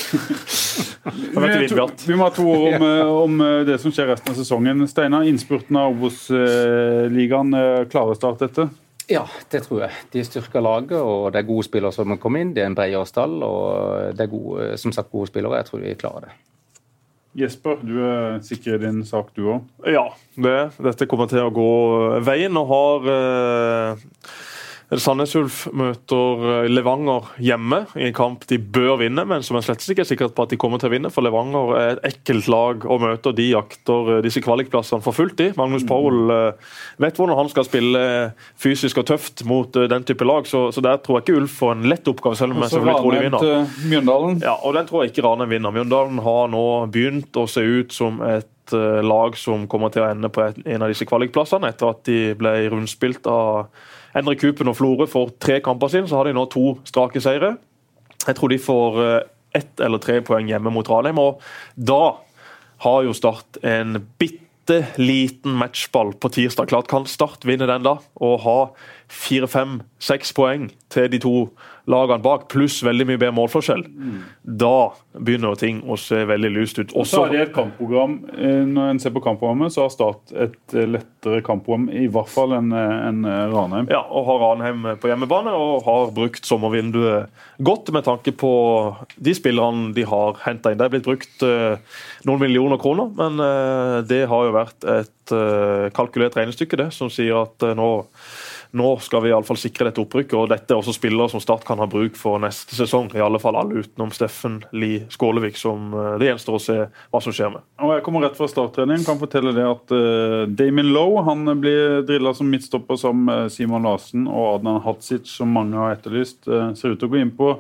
[SPEAKER 2] Vi,
[SPEAKER 3] to,
[SPEAKER 2] vi må ha to ord om, eh, om eh, det som skjer resten av sesongen. Steinar, innspurten av Obos-ligaen, eh, klarer Start dette?
[SPEAKER 4] Ja, det tror jeg. De styrker laget, og det er gode spillere som kommer inn. Det er en bredere stall, og det er gode, som sagt gode spillere. Jeg tror de klarer det.
[SPEAKER 2] Jesper, du er sikker i din sak, du òg?
[SPEAKER 3] Ja, det, dette kommer til å gå veien. og har eh, Sandnes Ulf møter eh, Levanger hjemme i en kamp de bør vinne, men som er slett ikke er sikkert på at de kommer til å vinne. For Levanger er et ekkelt lag å møte, og de jakter eh, disse kvalikplassene for fullt. i. Magnus Powell eh, vet hvordan han skal spille fysisk og tøft mot den type lag, så, så der tror jeg ikke Ulf får en lett oppgave, selv om jeg selvfølgelig tror de vinner.
[SPEAKER 2] til Mjøndalen.
[SPEAKER 3] Ja, og den tror jeg ikke Ranheim vinner. Mjøndalen har nå begynt å se ut som et lag som kommer til å ende på en av disse kvalikplassene, etter at de ble rundspilt av Henrik Kupen og Florø får tre kamper sine, så har de nå to strake seire. Jeg tror de får eh, ett eller tre poeng hjemme mot Ranheim. og Da har jo Start en bitte liten matchball på tirsdag. Klart kan Start vinne den da, og ha fire, fem, seks poeng til de to lagene bak, pluss veldig mye bedre målforskjell, mm. da begynner ting å se veldig lyst ut.
[SPEAKER 2] Også, så har de et kampprogram. Eh, når en ser på kampprogrammet, så har Start et eh, lettere kampprogram, i hvert fall enn en eh, Ranheim.
[SPEAKER 3] Ja, og har Ranheim på hjemmebane, og har brukt sommervinduet godt med tanke på de spillerne de har henta inn. Det er blitt brukt noen millioner kroner, men det har jo vært et kalkulert regnestykke, det, som sier at nå nå skal vi i alle fall sikre dette opprykket. og Dette er også spillere som Start kan ha bruk for neste sesong. I alle fall alle utenom Steffen Lie Skålevik, som eh, det gjenstår å se hva som skjer med.
[SPEAKER 2] Og Jeg kommer rett fra starttrening. Kan fortelle det at uh, Damien Lowe han blir drilla som midtstopper som Simon Larsen og Adnan Hatzic, som mange har etterlyst. Uh, ser ut til å gå inn på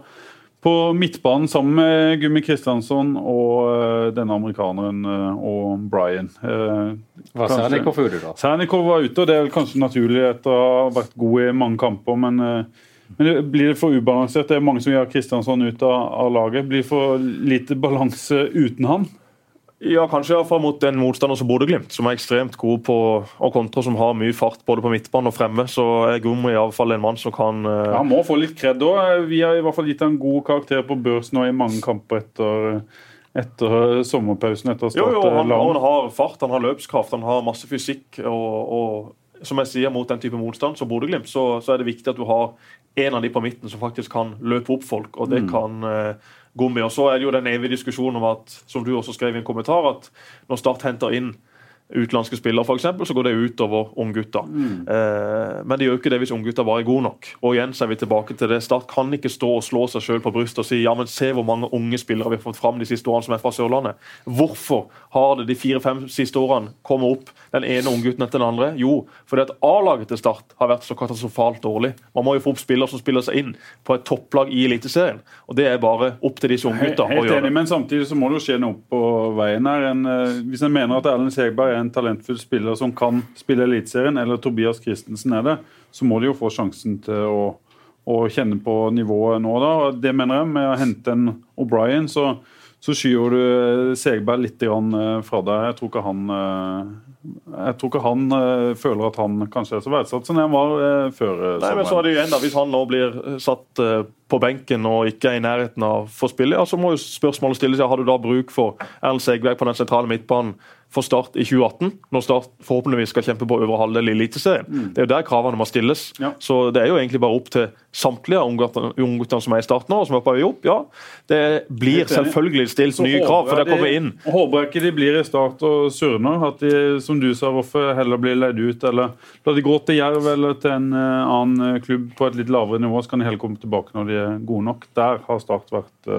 [SPEAKER 2] på midtbanen sammen med Gummi Kristiansson og uh, denne amerikaneren uh, og Brian.
[SPEAKER 4] Uh, var Sernikov ute, da?
[SPEAKER 2] Sernikov var ute, og det er kanskje naturlig etter å ha vært god i mange kamper. Men, men det blir det for ubalansert? Det er mange som gjør Kristiansson ut av, av laget. Blir det for lite balanse uten han?
[SPEAKER 3] Ja, kanskje iallfall mot en motstander som Bodø-Glimt, som er ekstremt god på å kontre, som har mye fart både på midtbanen og fremme. Så er Gummi iallfall en mann som kan uh...
[SPEAKER 2] ja, Han må få litt kred òg. Vi har i hvert fall gitt ham god karakter på børs nå i mange kamper etter, etter sommerpausen. etter å starte
[SPEAKER 3] jo, jo, han, han, har fart, han har løpskraft, han har masse fysikk. og, og som jeg sier, mot den type motstand som Bodø-Glimt, så, så, er det viktig at du har en av de på midten som faktisk kan løpe opp folk. og det mm. kan uh, Gommi. Og så er det jo den evige diskusjonen om at, som du også skrev i en kommentar, at når Start henter inn utenlandske spillere, f.eks., så går det utover unggutta. Mm. Eh, men det gjør ikke det hvis unggutta bare er gode nok. Og igjen så er vi tilbake til det. Start kan ikke stå og slå seg sjøl på brystet og si ja, men se hvor mange unge spillere vi har fått fram de siste årene som er fra Sørlandet. Hvorfor har det de fire-fem siste årene kommet opp den ene unggutten etter den andre? Jo, fordi at A-laget til Start har vært så katastrofalt dårlig. Man må jo få opp spillere som spiller seg inn på et topplag i Eliteserien. Og det er bare opp til disse unggutta
[SPEAKER 2] å gjøre. Enig, men samtidig så må det jo skje noe på veien her. En, eh, hvis en mener at Erlend Segberg er en talentfull spiller som kan spille Eliteserien, eller Tobias Christensen er det, så må de jo få sjansen til å, å kjenne på nivået nå. da. Det mener jeg. Med å hente en O'Brien, så, så skyver du Segberg litt eh, fra deg. Jeg tror ikke han eh, jeg tror ikke han føler at han kanskje er så verdsatt som han var før. Uh,
[SPEAKER 3] Nei, men så er det jo enda, Hvis han nå blir satt på benken og ikke er i nærheten av å få spille, ja, så må jo spørsmålet stilles ja, har du da bruk for Erlend Segberg på den sentrale midtbanen for Start i 2018, når Start forhåpentligvis skal kjempe på øvre halvdel i Eliteserien. Mm. Det er jo der kravene må stilles. Ja. Så det er jo egentlig bare opp til samtlige ungguttene som er i Start nå, og som er på vei opp. Ja, det blir selvfølgelig stilt så nye krav, for det kommer inn.
[SPEAKER 2] Håper jeg ikke de blir i Start og surner. At de, som du sa, hvorfor heller blir leid ut, eller la de gå til Jerv eller til en uh, annen klubb på et litt lavere nivå, så kan de heller komme tilbake når de er gode nok. Der har Start vært,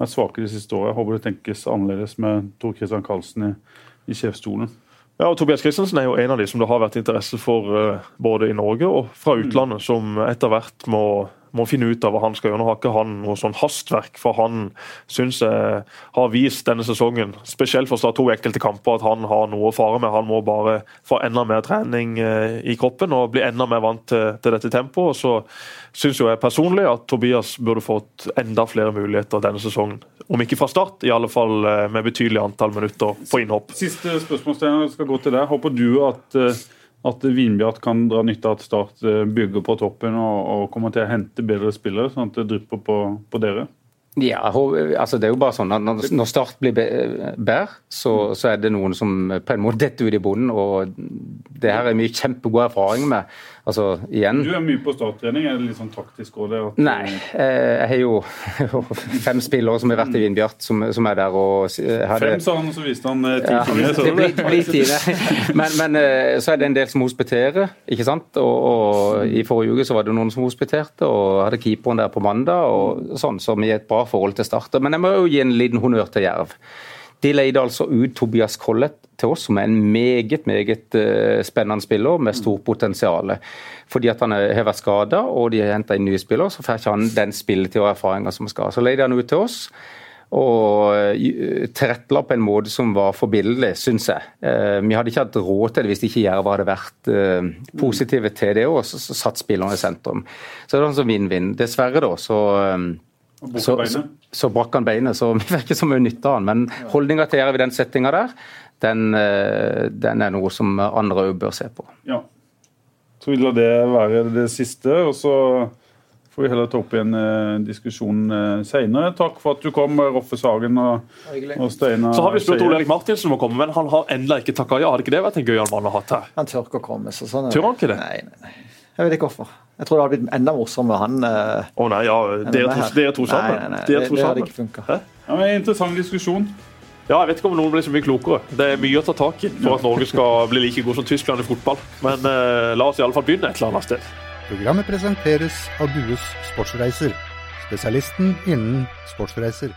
[SPEAKER 2] vært svake de siste årene. Jeg håper det tenkes annerledes med Tor Christian Karlsen i i sjefsstolen.
[SPEAKER 3] Ja, og Tobias Christensen er jo en av de som det har vært interesse for uh, både i Norge og fra utlandet, som etter hvert må må finne ut av hva han skal gjøre. Nå har ikke han noe sånn hastverk, for han syns jeg har vist denne sesongen, spesielt for to enkelte kamper, at han har noe å fare med. Han må bare få enda mer trening eh, i kroppen og bli enda mer vant til, til dette tempoet. Så syns jeg personlig at Tobias burde fått enda flere muligheter denne sesongen. Om ikke fra start, i alle fall eh, med betydelig antall minutter på innhopp.
[SPEAKER 2] Siste spørsmål, skal gå til deg. Håper du at uh at Vinbjart kan dra nytte av at Start eh, bygger på toppen og, og kommer til å hente bedre spillere, sånn at det drypper på, på dere?
[SPEAKER 4] Ja, altså det er jo bare sånn at Når Start blir bedre, så, så, er det noen som på en måte detter ut i bonden. og Det her er mye kjempegod erfaring med. Altså, igjen
[SPEAKER 2] Du er mye på starttrening, er det litt sånn taktisk òg?
[SPEAKER 4] Nei, eh, jeg har jo [laughs] fem spillere som har vært i Vindbjart, som, som er der. og
[SPEAKER 2] hadde, Fem, sa han, og så viste han eh, ti ja,
[SPEAKER 4] timer. Det blir, blir ti, men, men eh, så er det en del som hospiterer, ikke sant. Og, og, I forrige uke så var det noen som hospiterte, og hadde keeperen der på mandag. og sånn, Så vi har et bra forhold til starter. Men jeg må jo gi en liten honnør til Jerv. De leide altså ut Tobias Collett til oss, som er en meget meget uh, spennende spiller med stort potensial. Fordi at han har vært skada og de har henta inn nye spillere, så får ikke han den spilletida og erfaringa som skal. Så leide han ut til oss. og eh, tilrettela på en måte som var forbilledlig, syns jeg. Eh, vi hadde ikke hatt råd til det hvis ikke Jerv hadde vært eh, positive til det og så satt spillerne i sentrum. Så det er sånn vinn-vinn. Dessverre, da, så så, så, så brakk han beinet, så vi fikk ikke så mye nytte av han. Men holdninga til Jerv i den settinga der, den, den, er noe som andre òg bør se på.
[SPEAKER 2] Ja. Så vil det være det siste. og så får vi heller ta opp igjen eh, diskusjon eh, senere. Takk for at du kom, Roffe Sagen og, og Steinar
[SPEAKER 3] Så har vi spurt Ole Erik Martinsen om å komme, men han har ennå ikke takka ja. Hadde ikke det vært en gøyal mann å ha her?
[SPEAKER 5] Han tør ikke å komme. så sånn
[SPEAKER 3] Tør han ikke det?
[SPEAKER 5] Nei, nei, nei. Jeg vet ikke hvorfor. Jeg tror det hadde blitt enda morsommere med han.
[SPEAKER 3] Eh, Å oh, nei, ja, dere to, dere to sammen.
[SPEAKER 5] Nei, nei, nei. Det, det hadde
[SPEAKER 3] sammen.
[SPEAKER 5] ikke funka.
[SPEAKER 2] Ja, Interessant diskusjon.
[SPEAKER 3] Ja, Jeg vet ikke om noen blir så mye klokere. Det er mye å ta tak i for at Norge skal bli like god som Tyskland i fotball. Men eh, la oss i alle fall begynne et eller annet sted.
[SPEAKER 1] Programmet presenteres av Dues Sportsreiser, spesialisten innen sportsreiser.